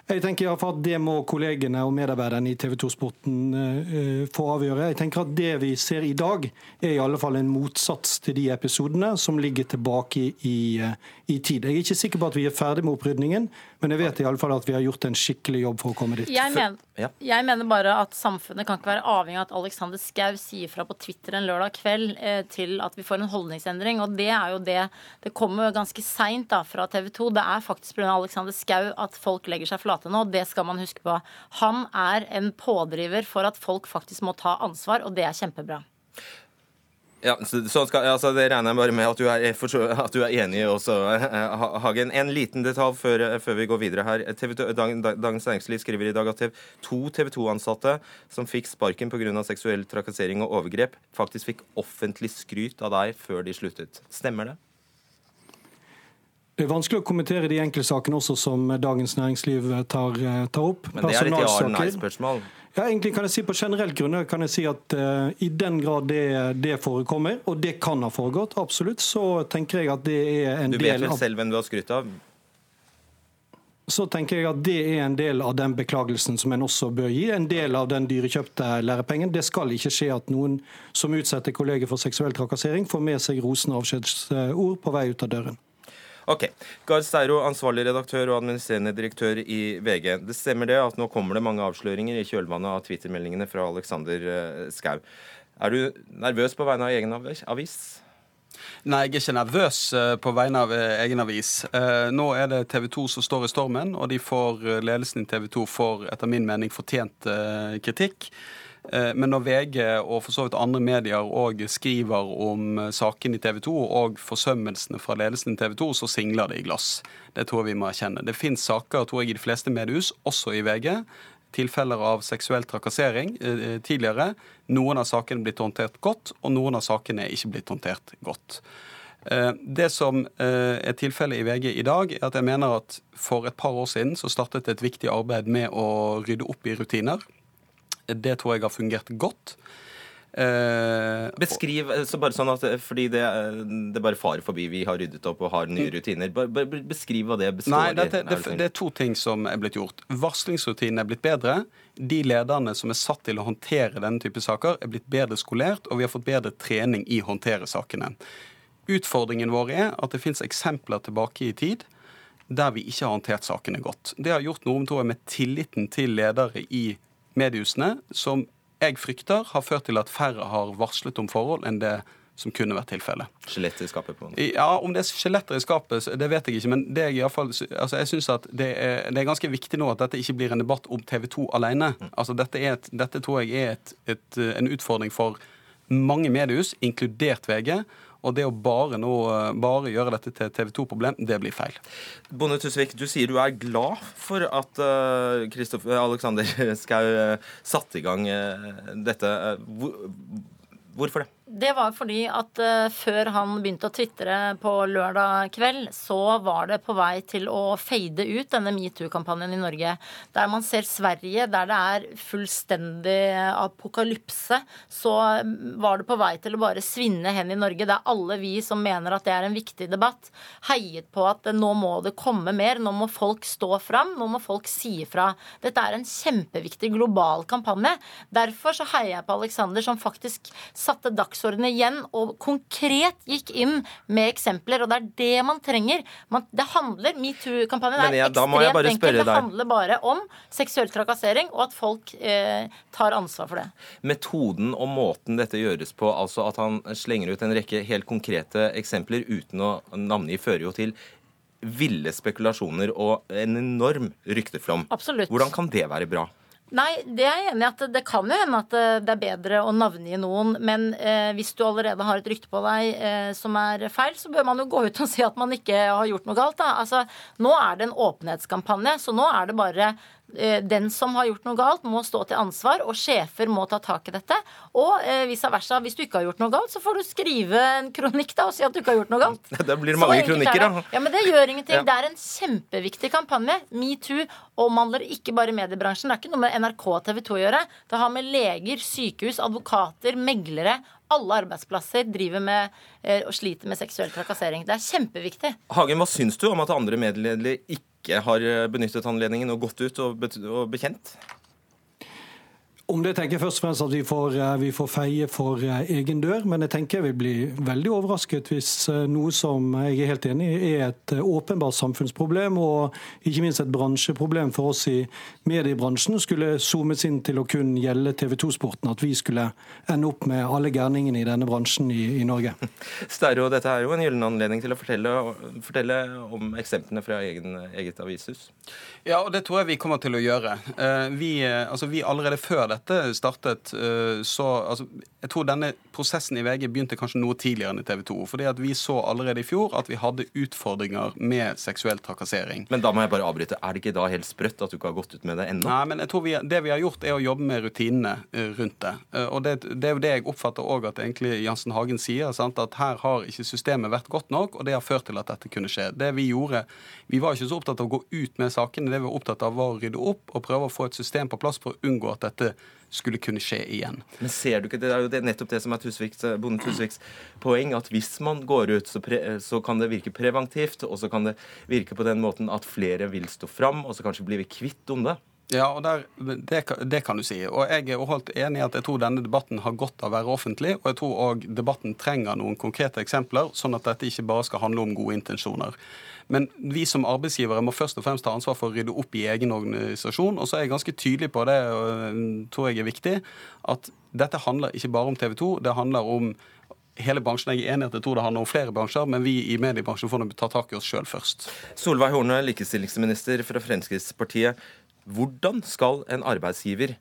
Jeg tenker at Det må kollegene og medarbeiderne i TV 2-sporten eh, få avgjøre. Jeg tenker at Det vi ser i dag, er i alle fall en motsats til de episodene som ligger tilbake i, i, eh, i tid. Jeg er ikke sikker på at vi er ferdig med opprydningen, men jeg vet i alle fall at vi har gjort en skikkelig jobb for å komme dit. Jeg, men, jeg mener bare at samfunnet kan ikke være avhengig av at Alexander Schou sier fra på Twitter en lørdag kveld eh, til at vi får en holdningsendring. Og det er jo det Det kommer jo ganske seint fra TV 2. Det er faktisk pga. Alexander Schou at folk legger seg flate nå. Det skal man huske på. Han er en pådriver for at folk faktisk må ta ansvar, og det er kjempebra. Ja, så, skal, altså, Det regner jeg bare med at du er, at du er enig i også, eh, Hagen. En liten detalj før, før vi går videre her. TV 2, Dag- Dag- Dagens Næringsliv skriver i dag at to TV 2-ansatte som fikk sparken pga. seksuell trakassering og overgrep, faktisk fikk offentlig skryt av deg før de sluttet. Stemmer det? Det er vanskelig å kommentere de enkeltsakene også som Dagens Næringsliv tar, tar opp. Men det er litt ja-nei-spørsmål? Ja, egentlig kan jeg si På generelt grunnlag kan jeg si at uh, i den grad det, det, forekommer, og det kan ha foregått, absolutt, så tenker jeg at det er en del av Du vet vel selv hvem du har skrytt av? Så tenker jeg at det er en del av den beklagelsen som en også bør gi. En del av den dyrekjøpte lærepengen. Det skal ikke skje at noen som utsetter kolleger for seksuell trakassering, får med seg rosende avskjedsord på vei ut av døren. Ok. Gard Steiro, ansvarlig redaktør og administrerende direktør i VG. Det stemmer det at nå kommer det mange avsløringer i kjølvannet av Twitter-meldingene fra Alexander eh, Skau. Er du nervøs på vegne av egen avis? Nei, jeg er ikke nervøs eh, på vegne av eh, egen avis. Nå er det TV 2 som står i stormen, og de får, ledelsen i TV 2 får etter min mening fortjent kritikk. Eh, men når VG og for så vidt andre medier òg skriver om eh, saken i TV 2 og forsømmelsene fra ledelsen i TV 2, så singler det i glass. Det tror jeg vi må erkjenne. Det fins saker tror jeg, i de fleste mediehus, også i VG, tilfeller av seksuell trakassering eh, tidligere. Noen av sakene er blitt håndtert godt, og noen av sakene er ikke blitt håndtert godt. Det som er tilfellet i VG i dag, er at jeg mener at for et par år siden så startet et viktig arbeid med å rydde opp i rutiner. Det tror jeg har fungert godt. Eh, Beskriv så bare sånn at Fordi det, det er bare farer forbi. Vi har ryddet opp og har nye rutiner. Beskriv hva det består Nei, dette, det, det, det, er to ting som er blitt gjort. Varslingsrutinene er blitt bedre. De lederne som er satt til å håndtere denne type saker, er blitt bedre skolert, og vi har fått bedre trening i å håndtere sakene. Utfordringen vår er at det fins eksempler tilbake i tid der vi ikke har håndtert sakene godt. Det har gjort noe med tilliten til ledere i mediehusene, som jeg frykter har ført til at færre har varslet om forhold enn det som kunne vært tilfellet. Skjeletter i skapet? på Ja, Om det er skjeletter i skapet, det vet jeg ikke. Men det er i fall, altså jeg synes at det er, det er, ganske viktig nå at dette ikke blir en debatt om TV 2 alene. Mm. Altså dette, et, dette tror jeg er et, et, en utfordring for mange mediehus, inkludert VG. Og det å bare, nå, bare gjøre dette til TV 2-problem, det blir feil. Bonde Tusvik, du sier du er glad for at uh, Alexander Schou uh, satte i gang uh, dette. Hvor, hvorfor det? Det var fordi at uh, før han begynte å tvitre på lørdag kveld, så var det på vei til å fade ut denne metoo-kampanjen i Norge. Der man ser Sverige, der det er fullstendig apokalypse, så var det på vei til å bare svinne hen i Norge. Det er alle vi som mener at det er en viktig debatt, heiet på at nå må det komme mer. Nå må folk stå fram. Nå må folk si ifra. Dette er en kjempeviktig global kampanje. Derfor så heier jeg på Alexander, som faktisk satte dagsordenen dagsordenen igjen og konkret gikk inn med eksempler. Og det er det man trenger. Man, det handler, Metoo-kampanjen er ekstremt enkel. Det handler bare om seksuell trakassering, og at folk eh, tar ansvar for det. Metoden og måten dette gjøres på, altså at han slenger ut en rekke helt konkrete eksempler uten å navngi, fører jo til ville spekulasjoner og en enorm rykteflom. Absolutt. Hvordan kan det være bra? Nei, det er jeg enig i at det kan jo hende at det er bedre å navngi noen. Men eh, hvis du allerede har et rykte på deg eh, som er feil, så bør man jo gå ut og si at man ikke har gjort noe galt. Da. Altså, nå er det en åpenhetskampanje, så nå er det bare Eh, den som har gjort noe galt, må stå til ansvar, og sjefer må ta tak i dette. Og eh, vice versa. Hvis du ikke har gjort noe galt, så får du skrive en kronikk da, og si at du ikke har gjort noe galt. Da blir det mange kronikker, da. Ja, men det gjør ingenting. Ja. Det er en kjempeviktig kampanje. Metoo omhandler ikke bare mediebransjen. Det er ikke noe med NRK og TV 2 å gjøre. Det har med leger, sykehus, advokater, meglere alle arbeidsplasser driver med eh, og sliter med seksuell trakassering. Det er kjempeviktig. Hagen, hva syns du om at andre medieledere ikke ikke har eh, benyttet anledningen og gått ut og bekjent? Om det tenker jeg først og fremst at vi får, eh, vi får, feie for eh, egen dør. Men jeg tenker jeg vil bli veldig overrasket hvis eh, noe som jeg er helt enig i er et åpenbart samfunnsproblem, og ikke minst et bransjeproblem for oss i mediebransjen, skulle zoomes inn til å kun gjelde TV 2-sporten. At vi skulle ende opp med alle gærningene i denne bransjen i, i Norge. Sterro, dette er jo en gyllen anledning til å fortelle, fortelle om eksemplene fra egen, eget avishus. Ja, og det tror jeg vi kommer til å gjøre. Vi, altså vi allerede før dette startet, eh, så altså, Jeg tror denne prosessen i VG begynte kanskje noe tidligere enn i TV 2. fordi at vi så allerede i fjor at vi hadde utfordringer med seksuell trakassering. Men da må jeg bare avbryte. Er det ikke da helt sprøtt at du ikke har gått ut med det ennå? Nei, men jeg tror vi, det vi har gjort, er å jobbe med rutinene eh, rundt det. Eh, Og det, det er jo det jeg oppfatter òg at egentlig Jansen Hagen sier. Sant? At her har ikke systemet vært godt nok, og det har ført til at dette kunne skje. Det Vi gjorde, vi var ikke så opptatt av å gå ut med sakene. Det vi var opptatt av var å rydde opp og prøve å få et system på plass for å unngå at dette skulle kunne skje igjen. Men ser du ikke, Det er jo nettopp det som er Tusviks, Bonde Tusviks poeng, at hvis man går ut, så, pre, så kan det virke preventivt, og så kan det virke på den måten at flere vil stå fram, og så kanskje blir vi kvitt onde. Ja, og der, det, det kan du si. Og jeg er holdt enig i at jeg tror denne debatten har godt av å være offentlig, og jeg tror òg debatten trenger noen konkrete eksempler, sånn at dette ikke bare skal handle om gode intensjoner. Men vi som arbeidsgivere må først og fremst ta ansvar for å rydde opp i egen organisasjon. Og så er jeg ganske tydelig på det, og øh, tror jeg er viktig, at dette handler ikke bare om TV 2, det handler om hele bransjen. Jeg er enig i at jeg tror det handler om flere bransjer, men vi i mediebransjen får ta tak i oss sjøl først. Solveig Horne, likestillingsminister fra Fremskrittspartiet. Hvordan skal en arbeidsgiver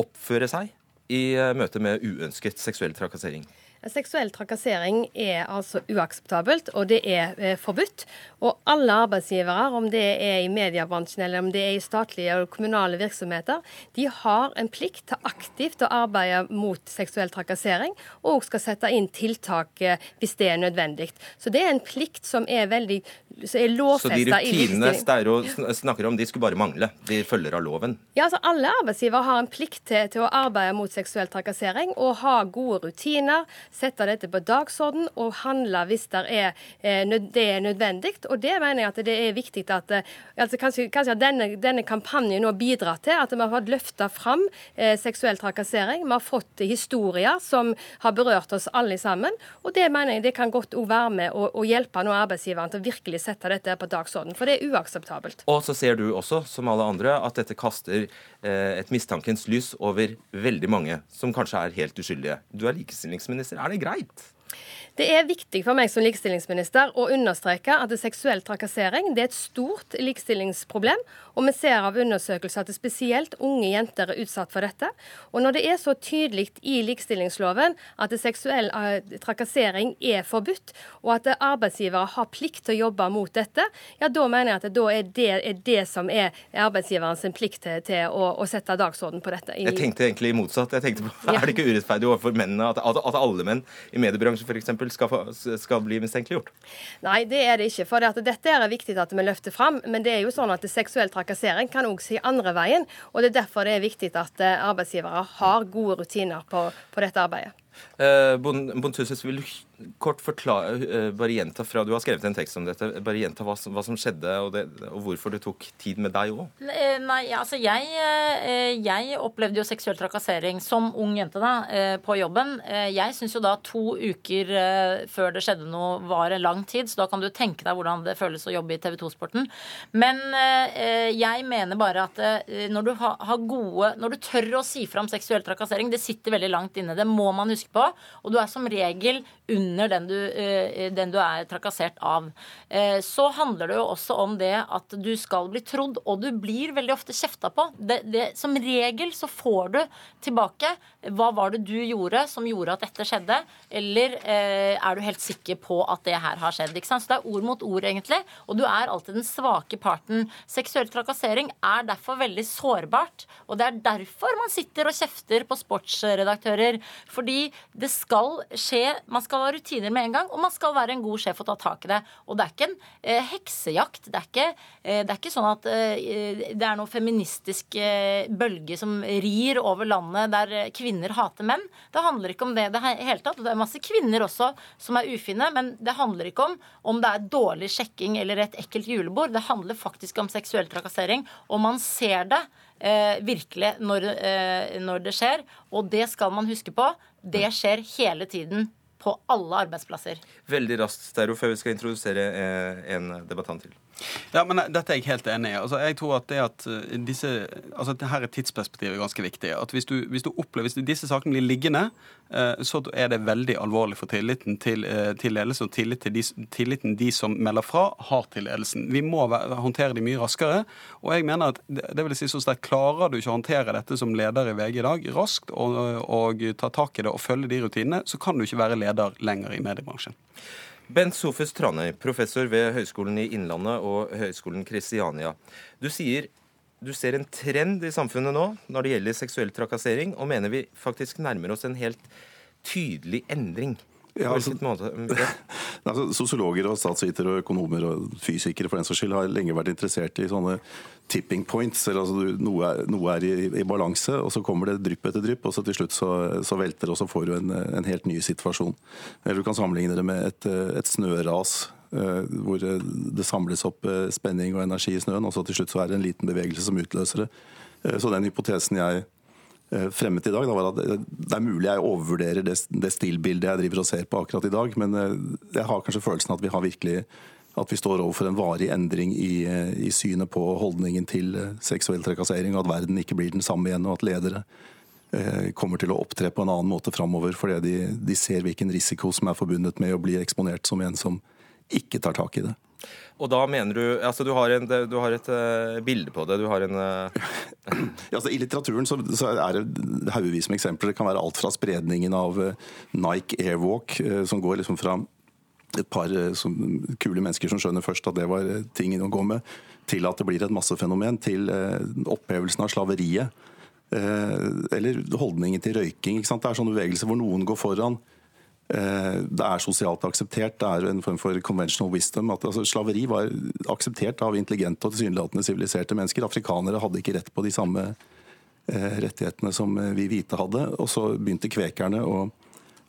oppføre seg i eh, møte med uønsket seksuell trakassering? Seksuell trakassering er altså uakseptabelt, og det er eh, forbudt. Og alle arbeidsgivere, om det er i mediebransjen eller om det er i statlige og kommunale virksomheter, de har en plikt til aktivt å arbeide mot seksuell trakassering, og skal sette inn tiltak eh, hvis det er nødvendig. Så det er en plikt som er veldig som er Så de rutinene. Steiro snakker om, de skulle bare mangle. De følger av loven. Ja, altså Alle arbeidsgivere har en plikt til, til å arbeide mot seksuell trakassering og ha gode rutiner, sette dette på dagsorden og handle hvis det er, eh, det er nødvendig. Og det mener jeg at det er viktig at eh, altså Kanskje, kanskje at denne, denne kampanjen nå bidrar til at vi har fått løfta fram eh, seksuell trakassering. Vi har fått historier som har berørt oss alle sammen. Og det mener jeg det kan godt òg være med å, å hjelpe nå arbeidsgiveren til å virkelig sette dette på dagsorden, for det er uakseptabelt. Og så ser du også, som alle andre, at dette kaster et mistankens lys over veldig mange som kanskje er helt uskyldige. Du er likestillingsminister. Er det greit? Det er viktig for meg som likestillingsminister å understreke at seksuell trakassering det er et stort likestillingsproblem. Og vi ser av undersøkelser at spesielt unge jenter er utsatt for dette. Og når det er så tydelig i likestillingsloven at seksuell eh, trakassering er forbudt, og at arbeidsgivere har plikt til å jobbe mot dette, ja da mener jeg at da er det, er det som er arbeidsgiverens plikt til, til å, å sette dagsorden på dette. Jeg tenkte egentlig motsatt. Jeg tenkte på, Er det ikke urettferdig overfor mennene at, at alle menn i mediebransjen eksempel, skal, få, skal bli mistenkeliggjort? Nei, det er det ikke. For det dette er viktig at vi løfter fram. Men det er jo sånn at seksuell trakassering kan òg si andre veien. Og det er derfor det er viktig at eh, arbeidsgivere har gode rutiner på, på dette arbeidet. Eh, Bon- Bontusis, vil du kort forklare, eh, bare gjenta fra Du har skrevet en tekst om dette. Bare gjenta hva, hva som skjedde, og, det, og hvorfor det tok tid med deg òg. Eh, Nei, altså jeg, eh, jeg opplevde jo seksuell trakassering som ung jente da, på jobben. Jeg syns jo da to uker før det skjedde noe var en lang tid, så da kan du tenke deg hvordan det føles å jobbe i TV 2-sporten. Men jeg mener bare at når du har gode Når du tør å si fra om seksuell trakassering, det sitter veldig langt inne. Det må man huske på. Og du er som regel under den du, eh, den du er trakassert av. Eh, Så handler det jo også om det at du skal bli trodd, og du blir veldig ofte kjefta på. Det, det, som regel så får du tilbake hva var det du gjorde som gjorde at dette skjedde, eller eh, er du helt sikker på at det her har skjedd. Ikke sant? Så det er ord mot ord, egentlig, og du er alltid den svake parten. Seksuell trakassering er derfor veldig sårbart, og det er derfor man sitter og kjefter på sportsredaktører. Fordi det skal skje Man skal ha rutiner med en gang, og man skal være en god sjef og ta tak i det. Og det er ikke en eh, heksejakt. Det er ikke, eh, det er ikke sånn at eh, det er noe feministisk eh, bølge som rir over landet der eh, kvinner hater menn. Det handler ikke om det i det hele tatt. Og det er masse kvinner også som er ufine, men det handler ikke om om det er dårlig sjekking eller et ekkelt julebord. Det handler faktisk om seksuell trakassering, og man ser det eh, virkelig når, eh, når det skjer. Og det skal man huske på. Det skjer hele tiden på alle arbeidsplasser. Veldig raskt, Steiro, før vi skal introdusere eh, en debattant til. Ja, men Dette er jeg helt enig i. Altså, jeg tror at det at eh, disse, altså det her er tidsperspektivet ganske viktig. At Hvis du, hvis du opplever, hvis disse sakene blir liggende, eh, så er det veldig alvorlig for tilliten til, eh, til ledelsen og tillit til de, tilliten de som melder fra, har til ledelsen. Vi må håndtere de mye raskere. Og jeg mener at det vil si så sterkt klarer du ikke å håndtere dette som leder i VG i dag raskt og, og ta tak i det og følge de rutinene, så kan du ikke være leder lenger i mediebransjen. Bent Sofus Tranøy, professor ved Høgskolen i Innlandet og Høgskolen Kristiania. Du sier du ser en trend i samfunnet nå når det gjelder seksuell trakassering, og mener vi faktisk nærmer oss en helt tydelig endring. Ja, altså, altså, sosiologer og statsvitere og økonomer og fysikere for den saks skyld har lenge vært interessert i sånne tipping points. eller altså, Noe er, noe er i, i, balanse, og så kommer det drypp etter drypp, og så til slutt så, så velter det, og så får du en, en, helt ny situasjon. Eller Du kan sammenligne det med et, et snøras uh, hvor det samles opp uh, spenning og energi i snøen, og så til slutt så er det en liten bevegelse som utløser det. Uh, så den hypotesen jeg Eh, fremmet i dag, da, var at det er mulig jeg overvurderer det, det stillbildet jeg driver og ser på akkurat i dag, men eh, jeg har kanskje følelsen at vi har virkelig at vi står overfor en varig endring i, eh, i synet på holdningen til seksuell trakassering, og at verden ikke blir den samme igjen, og at ledere kommer til å opptre på en annen måte framover fordi de, de ser hvilken risiko som er forbundet med å bli eksponert som en som ikke tar tak i det. Og da mener du Altså, du har, en, du har et uh, bilde på det. Du har en uh... ja, altså, I litteraturen så, så er det haugevis med eksempler. Det kan være alt fra spredningen av uh, Nike Airwalk, som går liksom fra et par som, kule mennesker som skjønner først at det var ting å gå med, til at det blir et massefenomen, til opphevelsen av slaveriet. Eller holdningen til røyking. Det er sånne bevegelser hvor noen går foran Eh, det er sosialt akseptert. Det er en form for conventional wisdom. At, altså, slaveri var akseptert av intelligente og tilsynelatende siviliserte mennesker. Afrikanere hadde ikke rett på de samme eh, rettighetene som eh, vi hvite hadde. Og så begynte kvekerne å,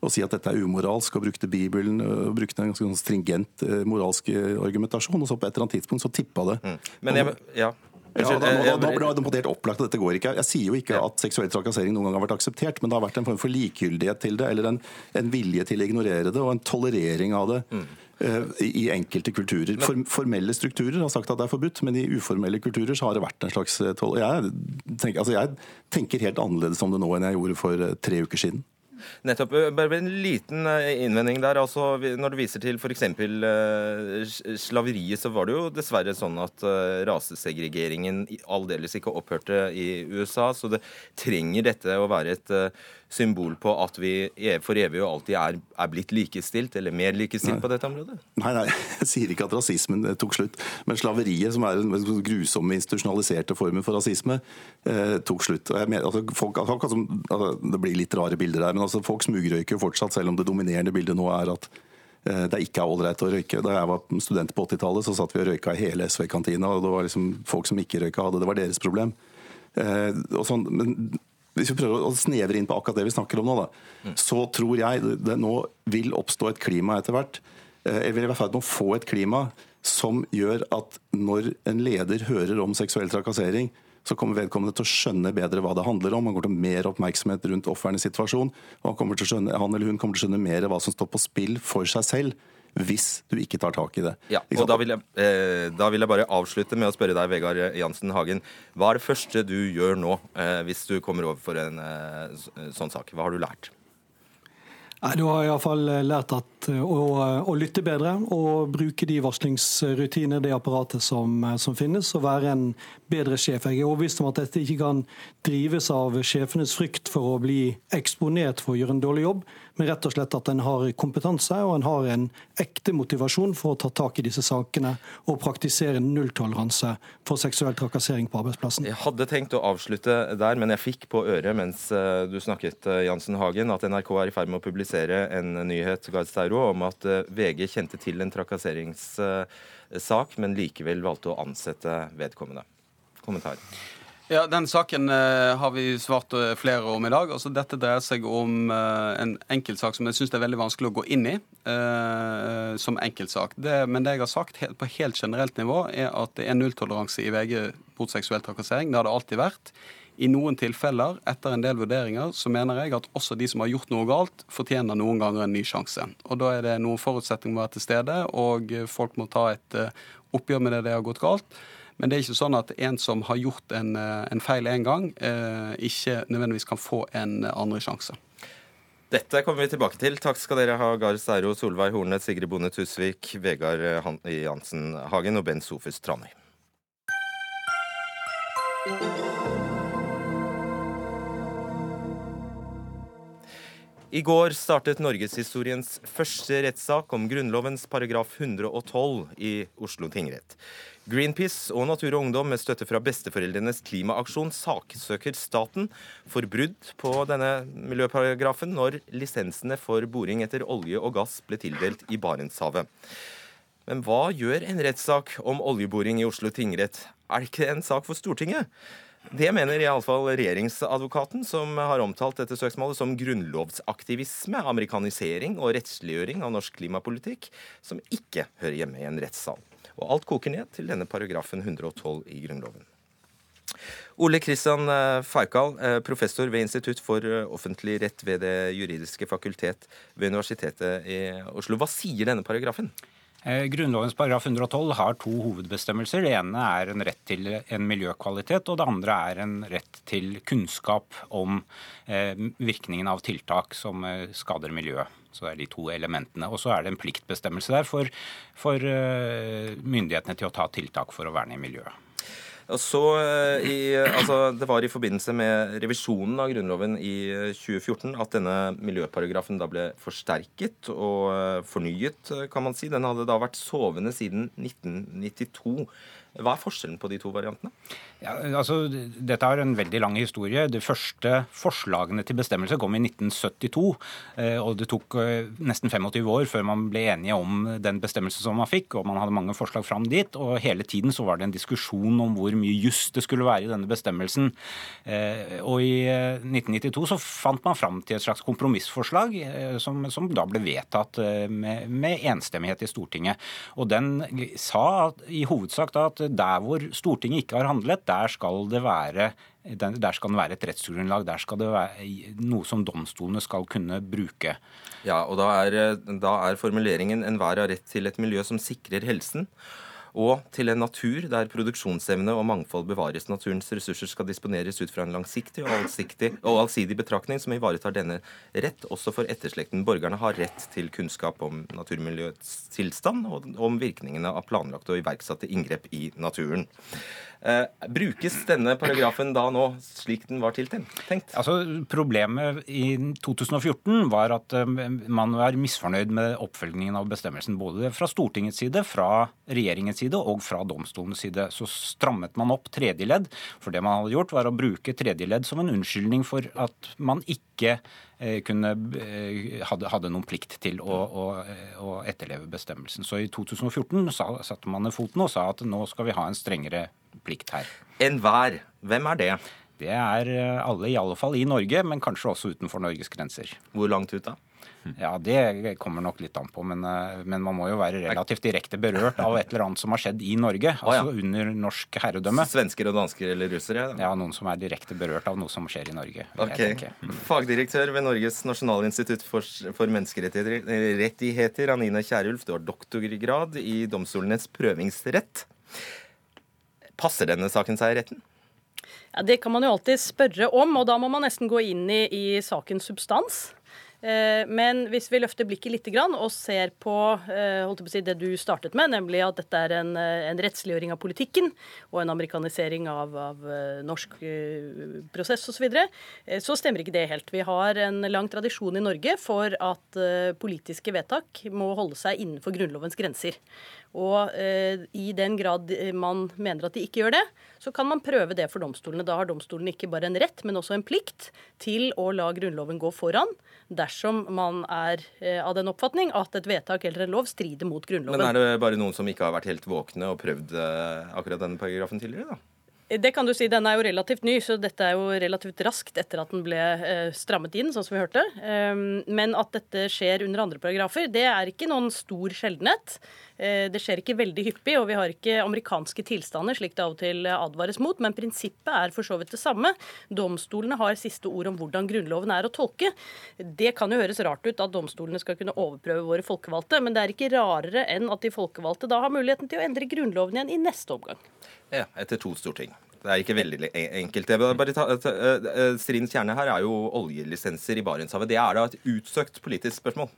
å si at dette er umoralsk, og brukte Bibelen og brukte en ganske sånn stringent moralsk argumentasjon. Og så på et eller annet tidspunkt så tippa det. Mm. Men jeg, ja. Ja, da, da, da, ble det helt opplagt at dette går ikke. Jeg sier jo ikke at seksuell trakassering noen gang har vært akseptert, men det har vært en form for likegyldighet til det, eller en, en vilje til å ignorere det, og en tolerering av det. Mm. I enkelte kulturer. formelle strukturer har sagt at det er forbudt, men i uformelle kulturer så har det vært en slags eh, jeg tenker, altså jeg tenker helt annerledes om det nå enn jeg gjorde for tre uker siden. Nettopp. Eh, bare en liten eh, innvending der. altså Når du viser til f.eks. Uh, slaveriet, så var det jo dessverre sånn at uh, rasesegregeringen aldeles ikke opphørte i USA. Så det trenger dette å være et symbol på at vi e, for evig og alltid er, er blitt likestilt, eller mer likestilt nei. på dette området? Nei, nei, jeg sier ikke at rasismen tok slutt. Men slaveriet, som er den grusomme institusjonaliserte formen for rasisme, eh, tok slutt. Mener, altså, folk, altså, altså, det blir litt rare bilder der, men altså, folk smugrøyker fortsatt, selv om det dominerende bildet nå er at eh, det ikke er ålreit å røyke. Da jeg var student på 80-tallet, så satt vi og røyka i hele SV-kantina. og det var liksom Folk som ikke røyka, hadde det var deres problem. Eh, sånn, men hvis vi prøver å snevre inn på akkurat det vi snakker om nå, da, mm. så tror jeg det nå vil oppstå et klima etter hvert. Eh, jeg vil i hvert fall nå få et klima som gjør at når en leder hører om seksuell trakassering, så kommer vedkommende til å skjønne bedre hva det handler om. Han kommer til å mer oppmerksomhet rundt ofrenes situasjon. og han, skjønne, han, eller hun kommer til å skjønne mer hva som står på spill for seg selv hvis du ikke tar tak i det. Ja, og da vil, jeg, eh, da vil, jeg, bare avslutte med å spørre deg, Vegard Jansen Hagen. Hva er det første du gjør nå, eh, hvis du kommer over for en eh, sånn sak? Hva har du lært? Nei, Du har iallfall eh, lært at, eh, å, å, lytte bedre og bruke de varslingsrutiner, det apparatet som, eh, som, finnes, og være en bedre sjef. Jeg er overbevist om at dette ikke kan drives av sjefenes frykt for å bli eksponert for å gjøre en dårlig jobb, men rett og slett at en har kompetanse og en har en ekte motivasjon for å ta tak i disse sakene og praktisere nulltoleranse for seksuell trakassering på arbeidsplassen. Jeg hadde tenkt å avslutte der, men jeg fikk på øret mens du snakket, Jansen Hagen, at NRK er i ferd med å publisere en nyhet om at eh, VG kjente til en trakasseringssak, men likevel valgte å ansette vedkommende. Kommentar. Ja, Den saken uh, har vi svart uh, flere om i dag. Altså, dette dreier seg om uh, en enkeltsak som jeg syns er veldig vanskelig å gå inn i som enkeltsak. Det, men det jeg har sagt på helt generelt nivå, er at det er nulltoleranse i VG mot seksuell trakassering. Det har det alltid vært. I noen tilfeller, etter en del vurderinger, så mener jeg at også de som har gjort noe galt, fortjener noen ganger en ny sjanse. Og Da er det noen forutsetninger må være til stede, og folk må ta et oppgjør med det det har gått galt. Men det er ikke sånn at en som har gjort en, en feil én gang, eh, ikke nødvendigvis kan få en andre sjanse. Dette kommer vi tilbake til. Takk skal dere ha, Gahr Steiro, Solveig Horne, Sigrid Bonde Tusvik, Vegard Jansen Hagen og Ben Sofus Tranøy. I går startet norgeshistoriens første rettssak om Grunnlovens paragraf 112 i Oslo tingrett. Greenpeace og Natur og Ungdom med støtte fra besteforeldrenes klimaaksjon saksøker staten for brudd på denne miljøparagrafen når lisensene for boring etter olje og gass ble tildelt i Barentshavet. Men hva gjør en rettssak om oljeboring i Oslo tingrett? Er det ikke en sak for Stortinget? Det mener iallfall regjeringsadvokaten, som har omtalt dette søksmålet som grunnlovsaktivisme, amerikanisering og rettsliggjøring av norsk klimapolitikk, som ikke hører hjemme i en rettssal. Og alt koker ned til denne paragrafen 112 i Grunnloven. Ole Kristian Feikal, eh, professor ved Institutt for eh, offentlig rett ved Det juridiske fakultet ved Universitetet i Oslo. Hva sier denne paragrafen? Eh, Grunnlovens paragraf 112 har to hovedbestemmelser. Det ene er en rett til en miljøkvalitet, og det andre er en rett til kunnskap om eh, virkningen av tiltak som eh, skader miljøet. Så det er de to elementene. Og så er det en pliktbestemmelse der for, for myndighetene til å ta tiltak for å verne i miljøet. Så, eh, i, altså, Det var i forbindelse med revisjonen av Grunnloven i 2014 at denne miljøparagrafen da ble forsterket og eh, fornyet, kan man si. Den hadde da vært sovende siden 1992. Hva er forskjellen på de to variantene? Ja, altså, dette har en veldig lang historie. De første forslagene til bestemmelse kom i 1972. Eh, og det tok eh, nesten 25 år før man ble enige om den bestemmelsen som man fikk. Og man hadde mange forslag fram dit. Og hele tiden så var det en diskusjon om hvor mye juss det skulle være i denne bestemmelsen. Eh, og i 1992 så fant man fram til et slags kompromissforslag som, som da ble vedtatt med, med enstemmighet i Stortinget. Og den sa at, i hovedsak da at der hvor Stortinget ikke har handlet, der skal det være der skal det være et rettsgrunnlag. Der skal det være noe som domstolene skal kunne bruke. Ja, og Da er, da er formuleringen 'enhver har rett til et miljø som sikrer helsen' og til en natur der produksjonsevne og mangfold bevares. Naturens ressurser skal disponeres ut fra en langsiktig og, allsiktig, og allsidig betraktning som ivaretar denne rett også for etterslekten. Borgerne har rett til kunnskap om naturmiljøets tilstand og om virkningene av planlagte og iverksatte inngrep i naturen. Eh, brukes denne paragrafen da nå slik den var tiltenkt? Altså, problemet i 2014 var at eh, man var misfornøyd med oppfølgingen av bestemmelsen. Både fra Stortingets side, fra regjeringens side og fra domstolens side. Så strammet man opp tredje ledd. For det man hadde gjort, var å bruke tredje ledd som en unnskyldning for at man ikke eh, kunne, hadde, hadde, noen plikt til å, å, å, etterleve bestemmelsen. Så i 2014 sa, satte man ned foten og sa at nå skal vi ha en strengere plikt her. Enhver. Hvem er det? Det er eh, alle, i alle fall i Norge, men kanskje også utenfor Norges grenser. Hvor langt ut da? Ja, Det kommer nok litt an på, men, eh, men, man må jo være relativt direkte berørt av et eller annet som har skjedd i Norge. altså oh, ja. under norsk herredømme. Svensker og dansker eller russere? Ja, noen som er direkte berørt av noe som skjer i Norge. Ok. Fagdirektør ved Norges nasjonalinstitutt for, for menneskerettigheter, Anine Kierulf. Du har doktorgrad i domstolenes prøvingsrett. Passer denne saken seg i retten? Ja, Det kan man jo alltid spørre om, og da må man nesten gå inn i, i sakens substans. Eh, men hvis vi løfter blikket litt og ser på, eh, på si, det du startet med, nemlig at dette er en, eh, en rettsliggjøring av politikken og en amerikanisering av, av norsk prosess osv., så, så stemmer ikke det helt. Vi har en lang tradisjon i Norge for at politiske vedtak må holde seg innenfor Grunnlovens grenser. Og eh, i den grad man mener at de ikke gjør det, så kan man prøve det for domstolene. Da har domstolene ikke bare en rett, men også en plikt til å la Grunnloven gå foran dersom man er eh, av den oppfatning at et vedtak eller en lov strider mot Grunnloven. Men er det bare noen som ikke har vært helt våkne og prøvd eh, akkurat denne paragrafen tidligere, da? Det kan du si. Den er jo relativt ny, så dette er jo relativt raskt etter at den ble eh, strammet inn, sånn som vi hørte. Um, men at dette skjer under andre paragrafer, det er ikke noen stor sjeldenhet. Eh, Det skjer ikke veldig hyppig, og vi har ikke amerikanske tilstander, slik det av og til advares mot, men prinsippet er for så vidt det samme. Domstolene har siste ord om hvordan Grunnloven er å tolke. Det kan jo høres rart ut at domstolene skal kunne overprøve våre folkevalgte, men det er ikke rarere enn at de folkevalgte da har muligheten til å endre Grunnloven igjen i neste omgang. Ja, etter to storting. Det er ikke veldig enkelt. Ta, eh, Stridens kjerne her er jo oljelisenser i Barentshavet. Det er da et utsøkt politisk spørsmål.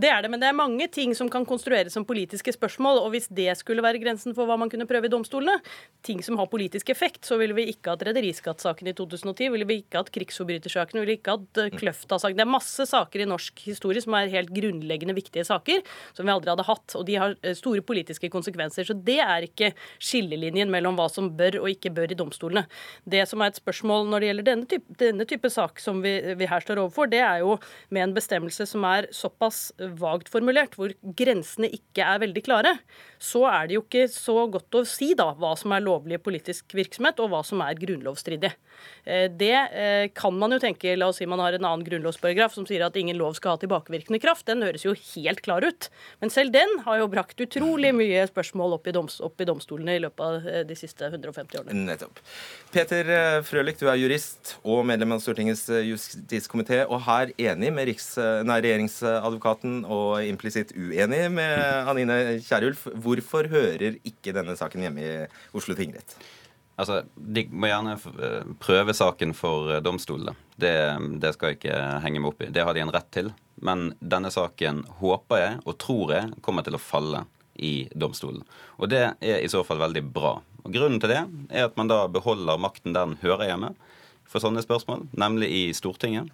Det er det, men det er mange ting som kan konstrueres som politiske spørsmål. Og hvis det skulle være grensen for hva man kunne prøve i domstolene, ting som har politisk effekt, så ville vi ikke hatt rederiskattsaken i 2010, ville vi ikke hatt krigsforbrytersaken, ville vi ikke hatt eh, Kløfta-saken. Det er masse saker i norsk historie som er helt grunnleggende viktige saker, som vi aldri hadde hatt. Og de har eh, store politiske konsekvenser. Så det er ikke skillelinjen mellom hva som bør og ikke bør i domstolene. Det som er et spørsmål når det gjelder denne type, denne type sak som vi, vi her står overfor, det er jo med en bestemmelse som er såpass vagt formulert, hvor grensene ikke er veldig klare, så er det jo ikke så godt å si da hva som er lovlig politisk virksomhet, og hva som er grunnlovsstridig. Eh, Det eh, kan man jo tenke, la oss si man har en annen grunnlovsparagraf som sier at ingen lov skal ha tilbakevirkende kraft. Den høres jo helt klar ut. Men selv den har jo brakt utrolig mye spørsmål opp i, doms, opp i domstolene i løpet av eh, de siste 150 årene. Nettopp. Peter Frølich, du er jurist og medlem av Stortingets justiskomité, og her enig med riks, nei, regjeringsadvokaten og implisitt uenig med Anine Kierulf. Hvorfor hører ikke denne saken hjemme i Oslo tingrett? Altså, De må gjerne prøve saken for eh, domstolene. Det, det skal jeg ikke henge meg opp i. Det har de en rett til. Men denne saken håper jeg og tror jeg kommer til å falle i domstolen. Og det er i så fall veldig bra. Og Grunnen til det er at man da beholder makten den hører hjemme for sånne spørsmål, nemlig i Stortinget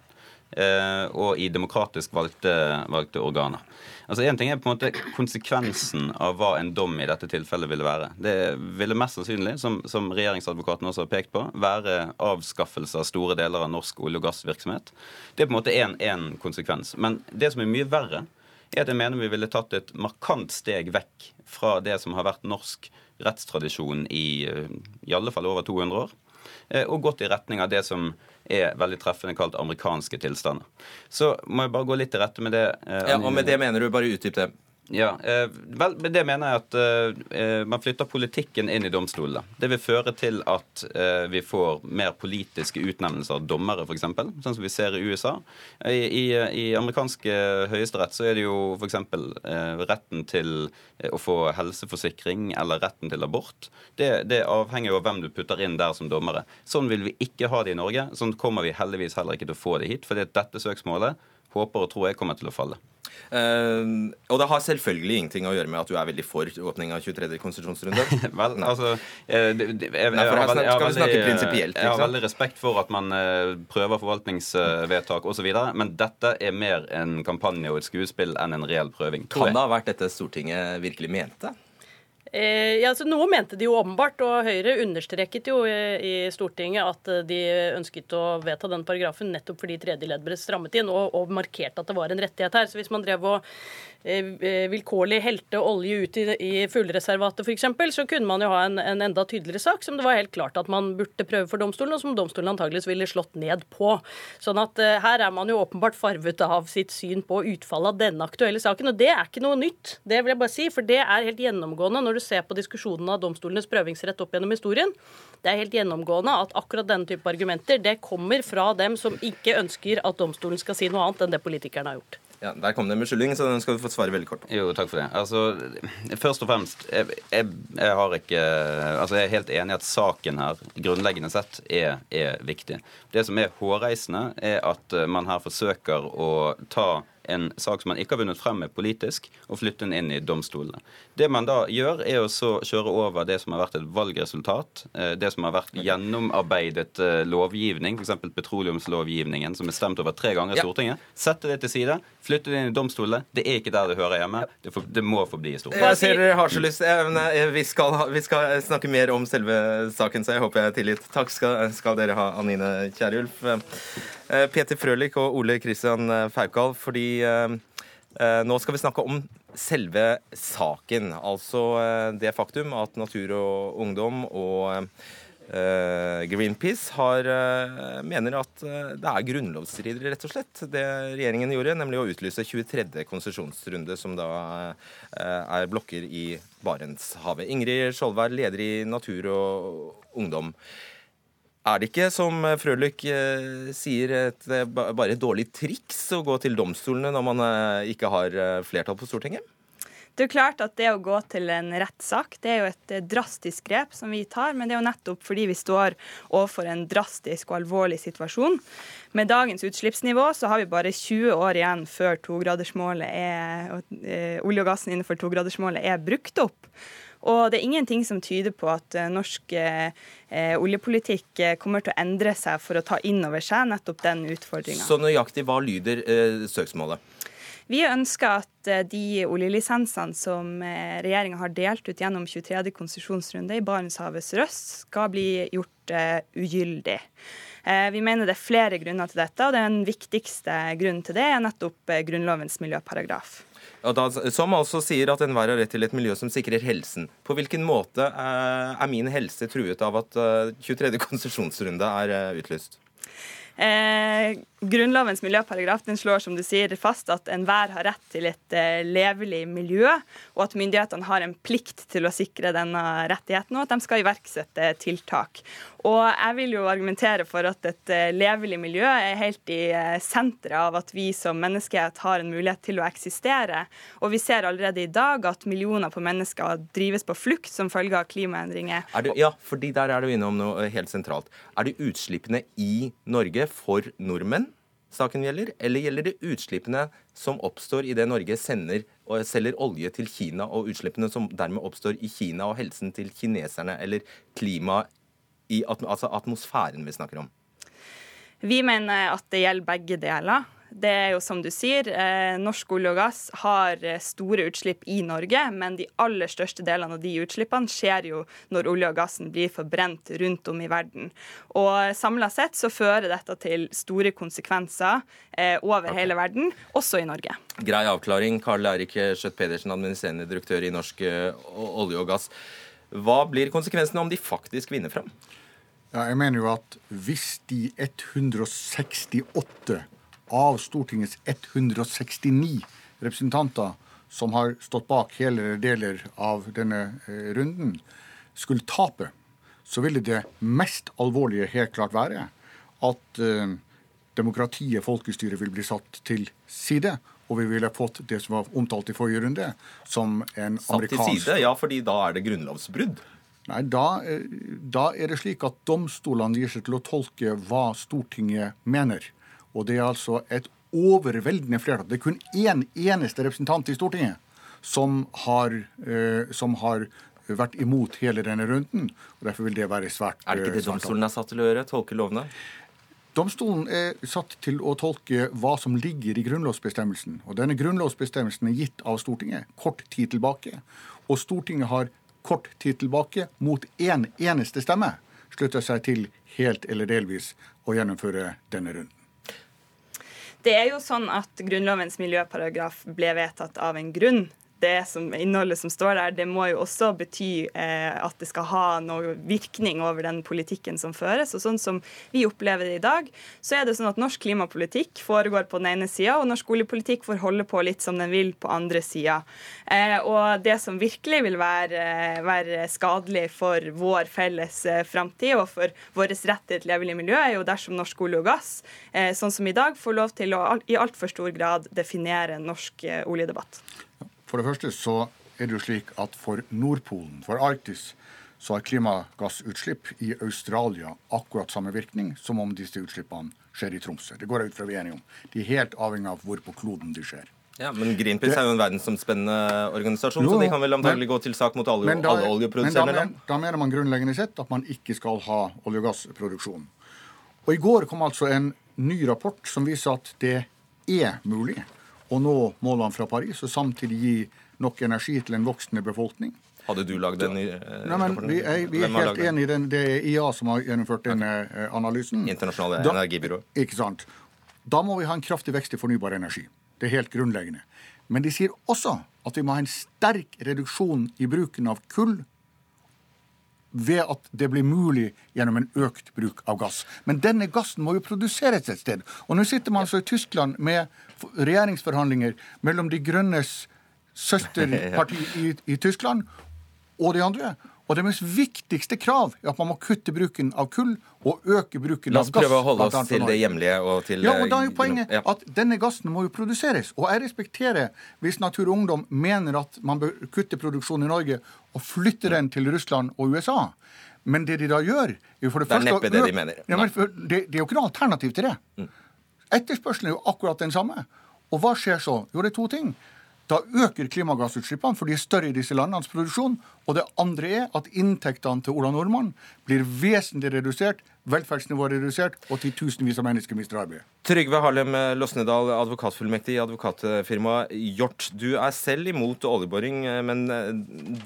og i demokratisk valgte, valgte organer. Altså Én ting er på en måte konsekvensen av hva en dom i dette tilfellet ville være. Det ville mest sannsynlig, som, som regjeringsadvokaten også har pekt på, være avskaffelse av store deler av norsk olje- og gassvirksomhet. Det er på en måte én konsekvens. Men det som er mye verre, er at jeg mener vi ville tatt et markant steg vekk fra det som har vært norsk rettstradisjon i eh, i alle fall over 200 år, eh, og gått i retning av det som er veldig treffende kalt amerikanske tilstander. Så må jeg bare gå litt til rette med det. eh, Ja, og med det mener du bare utdyp det. Ja, eh, vel, med det mener jeg at eh, man flytter politikken inn i domstolene. Det vil føre til at eh, vi får mer politiske utnevnelser av dommere, f.eks., sånn som vi ser i USA. I, i, i amerikanske høyesterett så er det jo f.eks. Eh, retten til å få helseforsikring eller retten til abort. Det, det avhenger jo av hvem du putter inn der som dommere. Sånn vil vi ikke ha det i Norge. Sånn kommer vi heldigvis heller ikke til å få det hit. fordi dette søksmålet håper og tror jeg kommer til å falle. Uh, og det har selvfølgelig ingenting å gjøre med at du er veldig for åpning av 23. konsesjonsrunde. Vel, altså eh, jeg, Nei, jeg har veldig- jeg har veldig- prinsipielt, Jeg har veldig respekt for at man uh, prøver forvaltningsvedtak osv., men dette er mer en kampanje og et skuespill enn en reell prøving. Kan det ha vært dette Stortinget virkelig mente? Eh, ja, Noe mente de jo åpenbart, og Høyre understreket jo i, i Stortinget at eh, de ønsket å vedta den paragrafen nettopp fordi tredje ledd ble strammet inn, og, og markerte at det var en rettighet her. Så hvis man drev og vilkårlig helte olje ut i, i fuglereservatet f.eks., så kunne man jo ha en, en enda tydeligere sak som det var helt klart at man burde prøve for domstolen, og som domstolen antageligvis ville slått ned på. Sånn at eh, her er man jo åpenbart farvet av sitt syn på utfallet av denne aktuelle saken, og det er ikke noe nytt. Det vil jeg bare si, for det er helt gjennomgående når du ser på diskusjonen av domstolenes prøvingsrett opp gjennom historien. Det er helt gjennomgående at akkurat denne type argumenter det kommer fra dem som ikke ønsker at domstolen skal si noe annet enn det politikerne har gjort. Ja, Der kom det en beskyldning, så den skal du få svare veldig kort på. Jo, takk for det. Altså, Først og fremst, jeg, jeg, jeg har ikke Altså, jeg er helt enig i at saken her grunnleggende sett er, er viktig. Det som er hårreisende, er at eh, man her forsøker å ta en sak som man ikke har vunnet frem med politisk, og flytte den inn i domstolene. Det man da gjør, er å så kjøre over det som har vært et valgresultat, eh, det som har vært gjennomarbeidet eh, lovgivning, f.eks. petroleumslovgivningen, som er stemt over tre ganger i Stortinget. Sette det til side, flytte det inn i domstolene. Det er ikke der det hører hjemme. Det, for, det må forbli i Stortinget. Jeg ser dere har så lyst. Eh, Vi skal, vi skal snakke mer om selve saken, så jeg håper jeg er tillit. Takk skal, skal dere ha, Anine Kierulf. Eh, Peter Frølich og Ole Kristian Faukal, fordi eh, eh, nå skal vi snakke om selve saken. Altså eh, det faktum at Natur og Ungdom og Eh, Greenpeace har, eh, mener at eh, det er grunnlovsstridig, rett og slett, det regjeringen gjorde, nemlig å utlyse 23. konsesjonsrunde, som da er blokker i Barentshavet. Ingrid Skjoldvær, leder i Natur og Ungdom. Er det ikke, som Frølich sier, et, bare et dårlig triks å gå til domstolene når man ikke har flertall på Stortinget? Det er jo klart at det å gå til en rettssak det er jo et eh, drastisk grep som vi tar, men det er jo nettopp fordi vi står overfor en drastisk og alvorlig situasjon. Med dagens utslippsnivå så har vi bare 20 år igjen før er, eh, olje og gassen innenfor togradersmålet er brukt opp. Og det er ingenting som tyder på at eh, norsk eh, oljepolitikk kommer til å endre seg for å ta inn over seg nettopp den utfordringa. Så nøyaktig hva lyder eh, søksmålet? Vi ønsker at eh, de oljelisensene som eh, regjeringa har delt ut gjennom 23. konsesjonsrunde i Barentshavet sørøst, skal bli gjort ugyldig. Vi mener det er flere grunner til dette, og den viktigste grunnen til det er nettopp Grunnlovens miljøparagraf. Da, som altså sier at enhver har rett til et miljø som sikrer helsen. På hvilken måte er min helse truet av at 23. konsesjonsrunde er utlyst? Eh, Grunnlovens miljøparagraf den slår som du sier, fast at enhver har rett til et eh, levelig miljø, og at myndighetene har en plikt til å sikre denne rettigheten, og at de skal iverksette tiltak. Og jeg vil jo argumentere for at et eh, levelig miljø er helt i eh, senteret av at vi som menneskehet har en mulighet til å eksistere. Og vi ser allerede i dag at millioner på mennesker drives på flukt som følge av klimaendringer. Du, ja, fordi der er du innom noe helt sentralt. Er det utslippene i Norge for nordmenn saken gjelder, eller gjelder det utslippene som oppstår i det Norge sender og selger olje til Kina, og utslippene som dermed oppstår i Kina, og helsen til kineserne, eller klimaet i altså atmosfæren vi snakker om? Vi mener at det gjelder begge deler. Det er jo som du sier, eh, norsk olje og gass har eh, store utslipp i Norge, men de aller største delene av de utslippene skjer jo når olje og gassen blir forbrent rundt om i verden. Og samla sett så fører dette til store konsekvenser eh, over okay. hele verden, også i Norge. Grei avklaring. Karl Eirik Skjøtt Pedersen, administrerende direktør i Norsk olje og gass. Hva blir konsekvensene om de faktisk vinner fram? Ja, jeg mener jo at hvis de 168 av Stortingets 169 representanter som har stått bak hele eller deler av denne eh, runden, skulle tape, så ville det mest alvorlige helt klart være at eh, demokratiet, folkestyret, vil bli satt til side. Og vi ville fått det som var omtalt i forrige runde, som en amerikansk Satt til side? Ja, fordi da er det grunnlovsbrudd? Nei, da, eh, da, er det slik at domstolene gir seg til å tolke hva Stortinget mener. Og det er altså et overveldende flertall. Det er kun én eneste representant i Stortinget som har, eh, som har vært imot hele denne runden. og Derfor vil det være svært Er det ikke det eh, domstolen er satt til å gjøre? Tolke lovene? Domstolen er satt til å tolke hva som ligger i grunnlovsbestemmelsen. Og denne grunnlovsbestemmelsen er gitt av Stortinget kort tid tilbake. Og Stortinget har kort tid tilbake mot én en eneste stemme slutta seg til helt eller delvis å gjennomføre denne runden. Det er jo sånn at Grunnlovens miljøparagraf ble vedtatt av en grunn det som, innholdet som står der, det må jo også bety eh, at det skal ha noe virkning over den politikken som føres. Og sånn som vi opplever det i dag, så er det sånn at norsk klimapolitikk foregår på den ene sida, og norsk oljepolitikk får holde på litt som den vil på andre sida. Eh, og det som virkelig vil være, være skadelig for vår felles eh, framtid og for vår rett til et levelig miljø, er jo dersom norsk olje og gass, eh, sånn som i dag, får lov til å i altfor stor grad definere norsk eh, oljedebatt. For det første så er det jo slik at for Nordpolen, for Arktis, så har klimagassutslipp i Australia akkurat samme virkning som om disse utslippene skjer i Tromsø. Det går jeg ut fra vi er enige om. De er helt avhengig av hvor på kloden de skjer. Ja, Men Greenpeace det, er jo en verdensomspennende organisasjon, jo, så de kan vel antagelig gå til sak mot alle, da, alle oljeproduserende land? Da mener man grunnleggende sett at man ikke skal ha olje- og gassproduksjon. Og I går kom altså en ny rapport som viser at det er mulig å nå målene fra Paris og samtidig gi nok energi til en voksende befolkning. Hadde du lagd den? Eh, Nei, men vi, er, vi er helt enig i den. Det er IA som har gjennomført denne okay. analysen. Internasjonale da, energibyrå. Ikke sant. Da må vi ha en kraftig vekst i fornybar energi. Det er helt grunnleggende. Men de sier også at vi må ha en sterk reduksjon i bruken av kull, ved at det blir mulig gjennom en økt bruk av gass. Men denne gassen må jo produseres et sted. Og nå sitter man altså i Tyskland med regjeringsforhandlinger mellom De grønnes søsterparti i, i Tyskland og de andre. Og deres viktigste krav er at man må kutte bruken av kull og øke bruken av gass. La oss prøve å holde oss til det hjemlige og til Ja, og da er jo eh, poenget ja. at denne gassen må jo produseres. Og jeg respekterer hvis Natur og Ungdom mener at man bør kutte produksjonen i Norge og flytte den til Russland og USA. Men det de da gjør er jo for det, første... Det er neppe det de mener. Ja, men det, det er jo ikke noe alternativ til det. Mm. Etterspørselen er jo akkurat den samme. Og hva skjer så? Jo, det er to ting. Da øker klimagassutslippene, for de er større i disse landenes produksjon. Og det andre er at inntektene til Ola Nordmann blir vesentlig redusert, velferdsnivået redusert, og titusenvis av mennesker mister arbeid. Trygve Harlem Losnedal, advokatfullmektig i advokatfirmaet Hjort. Du er selv imot oljeboring, men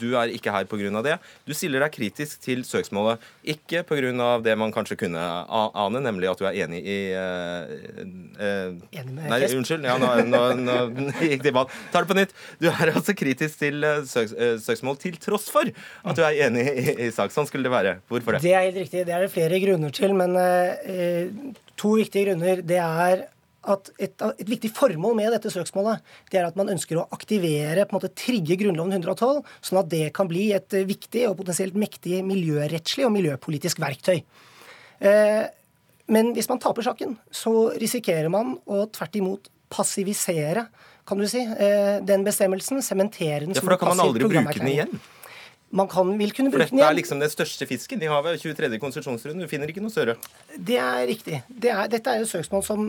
du er ikke her pga. det. Du stiller deg kritisk til søksmålet, ikke pga. det man kanskje kunne ane, nemlig at du er enig i eh, eh, Enig med Nei, unnskyld. Ja, nå, nå, nå gikk det i ball. Tar det på nytt. Du er altså kritisk til eh, søks, søksmål til tross for at du er enig i, i sak. Sånn skulle det være. Hvorfor det? Det er helt riktig. Det er det flere grunner til, men eh, to viktige grunner. Det er at et, et viktig formål med dette søksmålet det er at man ønsker å aktivere, på en måte trigge Grunnloven 112, sånn at det kan bli et eh, viktig og potensielt mektig miljørettslig og miljøpolitisk verktøy. Eh, men hvis man taper saken, så risikerer man å tvert imot passivisere kan du si, eh, den bestemmelsen. Sementere den Ja, for da kan man aldri bruke den igjen. Man kan, vil kunne bruke den igjen. For dette er liksom den største fisken i havet. 23. konsesjonsrunde. Du finner ikke noe større. Det er riktig. Det er, dette er jo søksmål som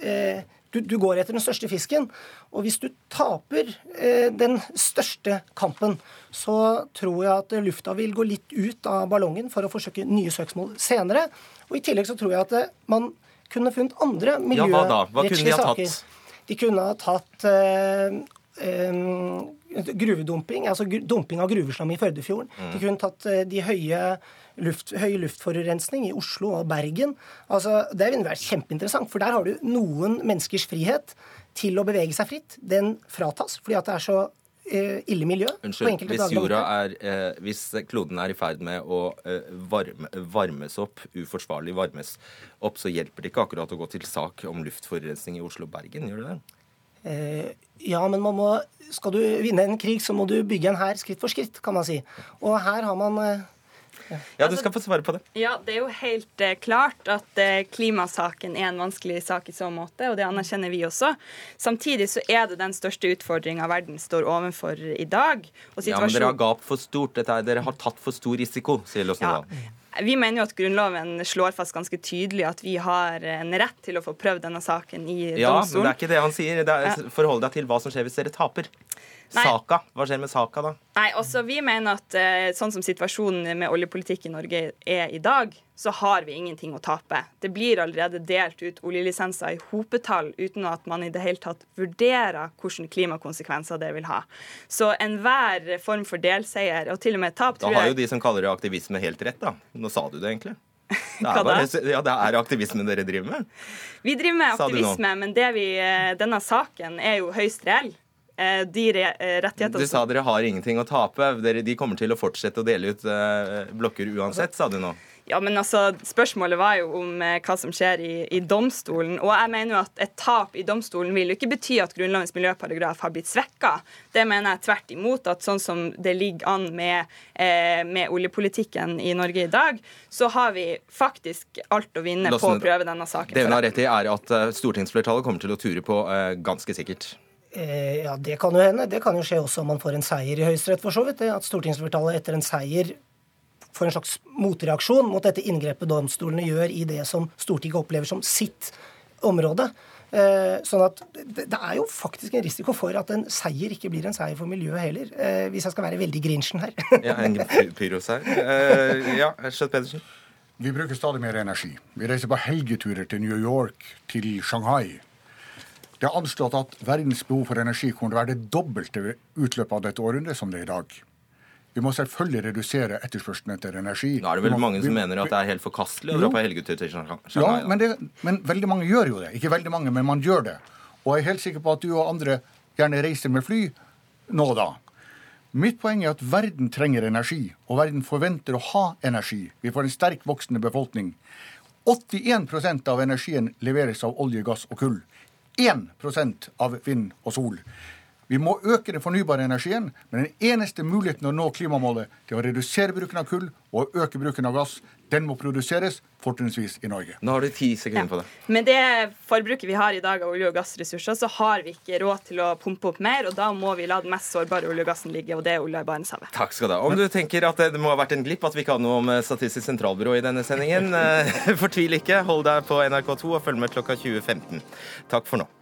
eh, du, du går etter den største fisken. Og hvis du taper eh, den største kampen, så tror jeg at lufta vil gå litt ut av ballongen for å forsøke nye søksmål senere. Og i tillegg så tror jeg at eh, man kunne funnet andre Ja, hva da? Hva kunne de miljørettslige ha saker. tatt? De kunne ha tatt eh, eh, gruvedumping, altså dumping av gruveslam i Førdefjorden. Mm. De kunne tatt eh, de høye luft, høy luftforurensning i Oslo og Bergen. Altså, det ville vært kjempeinteressant, for der har du noen menneskers frihet til å bevege seg fritt. Den fratas fordi at det er så eh, ille miljø. Unnskyld. Hvis, jorda er, eh, hvis kloden er i ferd med å eh, varme, varmes opp, uforsvarlig varmes opp, så hjelper det ikke akkurat å gå til sak om luftforurensning i Oslo og Bergen, gjør det det? Eh, ja, men man må, skal du vinne en krig, så må du bygge en hær skritt for skritt, kan man si. Og her har man eh, Ja, du skal få svare på det. Ja, det er jo helt eh, klart at eh, klimasaken er en vanskelig sak i så måte, og det anerkjenner vi også. Samtidig så er det den største utfordringa verden står overfor i dag. Og Ja, men dere har gapt for stort. Dette er, dere har tatt for stor risiko, sier Losnedal. Vi mener jo at Grunnloven slår fast ganske tydelig at vi har en rett til å få prøvd denne saken i Ja, men det er ikke det han sier. Det er, Forhold deg til hva som skjer hvis dere taper. Nei. Saka. Hva skjer med saka da? Nei, også Vi mener at eh, sånn som situasjonen med oljepolitikk i Norge er i dag, så har vi ingenting å tape. Det blir allerede delt ut oljelisenser i hopetall uten at man i det hele tatt vurderer hvilke klimakonsekvenser det vil ha. Så enhver form for delseier, og til og med tap, tror jeg Da har jo de som kaller det aktivisme, helt rett, da. Nå sa du det egentlig. Det er, bare, ja, det er aktivismen dere driver med. Vi driver med aktivisme, men det vi, eh, denne saken er jo høyst reell. Eh, De eh, rettighetene Du sa dere har ingenting å tape. Dere, de kommer til å fortsette å dele ut blokker uansett, sa du nå. Ja, men altså, Spørsmålet var jo om eh, hva som skjer i, i domstolen. Og jeg mener jo at et tap i domstolen vil jo ikke bety at Grunnlovens miljøparagraf har blitt svekka. Det mener jeg tvert imot. At sånn som det ligger an med, eh, med oljepolitikken i Norge i dag, så har vi faktisk alt å vinne på å prøve denne saken. Det hun har rett i, er at uh, stortingsflertallet kommer til å ture på uh, ganske sikkert. Eh, ja, Det kan jo hende. Det kan jo skje også om man får en seier i Høyesterett, for så vidt. Det at stortingsflertallet etter en seier får en slags motreaksjon mot dette inngrepet domstolene gjør i det som Stortinget opplever som sitt område. Eh, sånn at det, er jo faktisk en risiko for at en seier ikke blir en seier for miljøet heller. Eh, hvis jeg skal være veldig grinchen her. Ja, en py- her. Eh, ja, Skjøtt Pedersen. Vi bruker stadig mer energi. Vi reiser på helgeturer til New York, til Shanghai. Det er anslått at verdens behov for energi kommer til å være det dobbelte ved utløpet av dette århundret som det er i dag. Vi må selvfølgelig redusere etterspørselen etter energi. Nå er det vel må- mange som vi- mener at det er helt forkastelig å dra på helgetur til Shanghai. Ja, men, det, men veldig mange gjør jo det. Ikke veldig mange, men man gjør det. Og jeg er helt sikker på at du og andre gjerne reiser med fly nå og da. Mitt poeng er at verden trenger energi, og verden forventer å ha energi. Vi får en sterk voksende befolkning. 81% av energien leveres av olje, gass og kull. 1% av vind og sol. Vi må øke den fornybare energien, men den eneste muligheten å nå klimamålet til å redusere bruken av kull og øke bruken av gass. Den må produseres, fortrinnsvis i Norge. Nå har du ti sekunder på det. Med det forbruket vi har i dag av olje- og gassressurser, så har vi ikke råd til å pumpe opp mer, og da må vi la den mest sårbare olje og gassen ligge, og det er olja i Barentshavet. Takk skal du ha. Om du tenker at det må ha vært en glipp at vi ikke hadde noe om Statistisk sentralbyrå i denne sendingen, eh, fortvil ikke. Hold deg på NRK2 og følg med klokka 20.15. Takk for nå.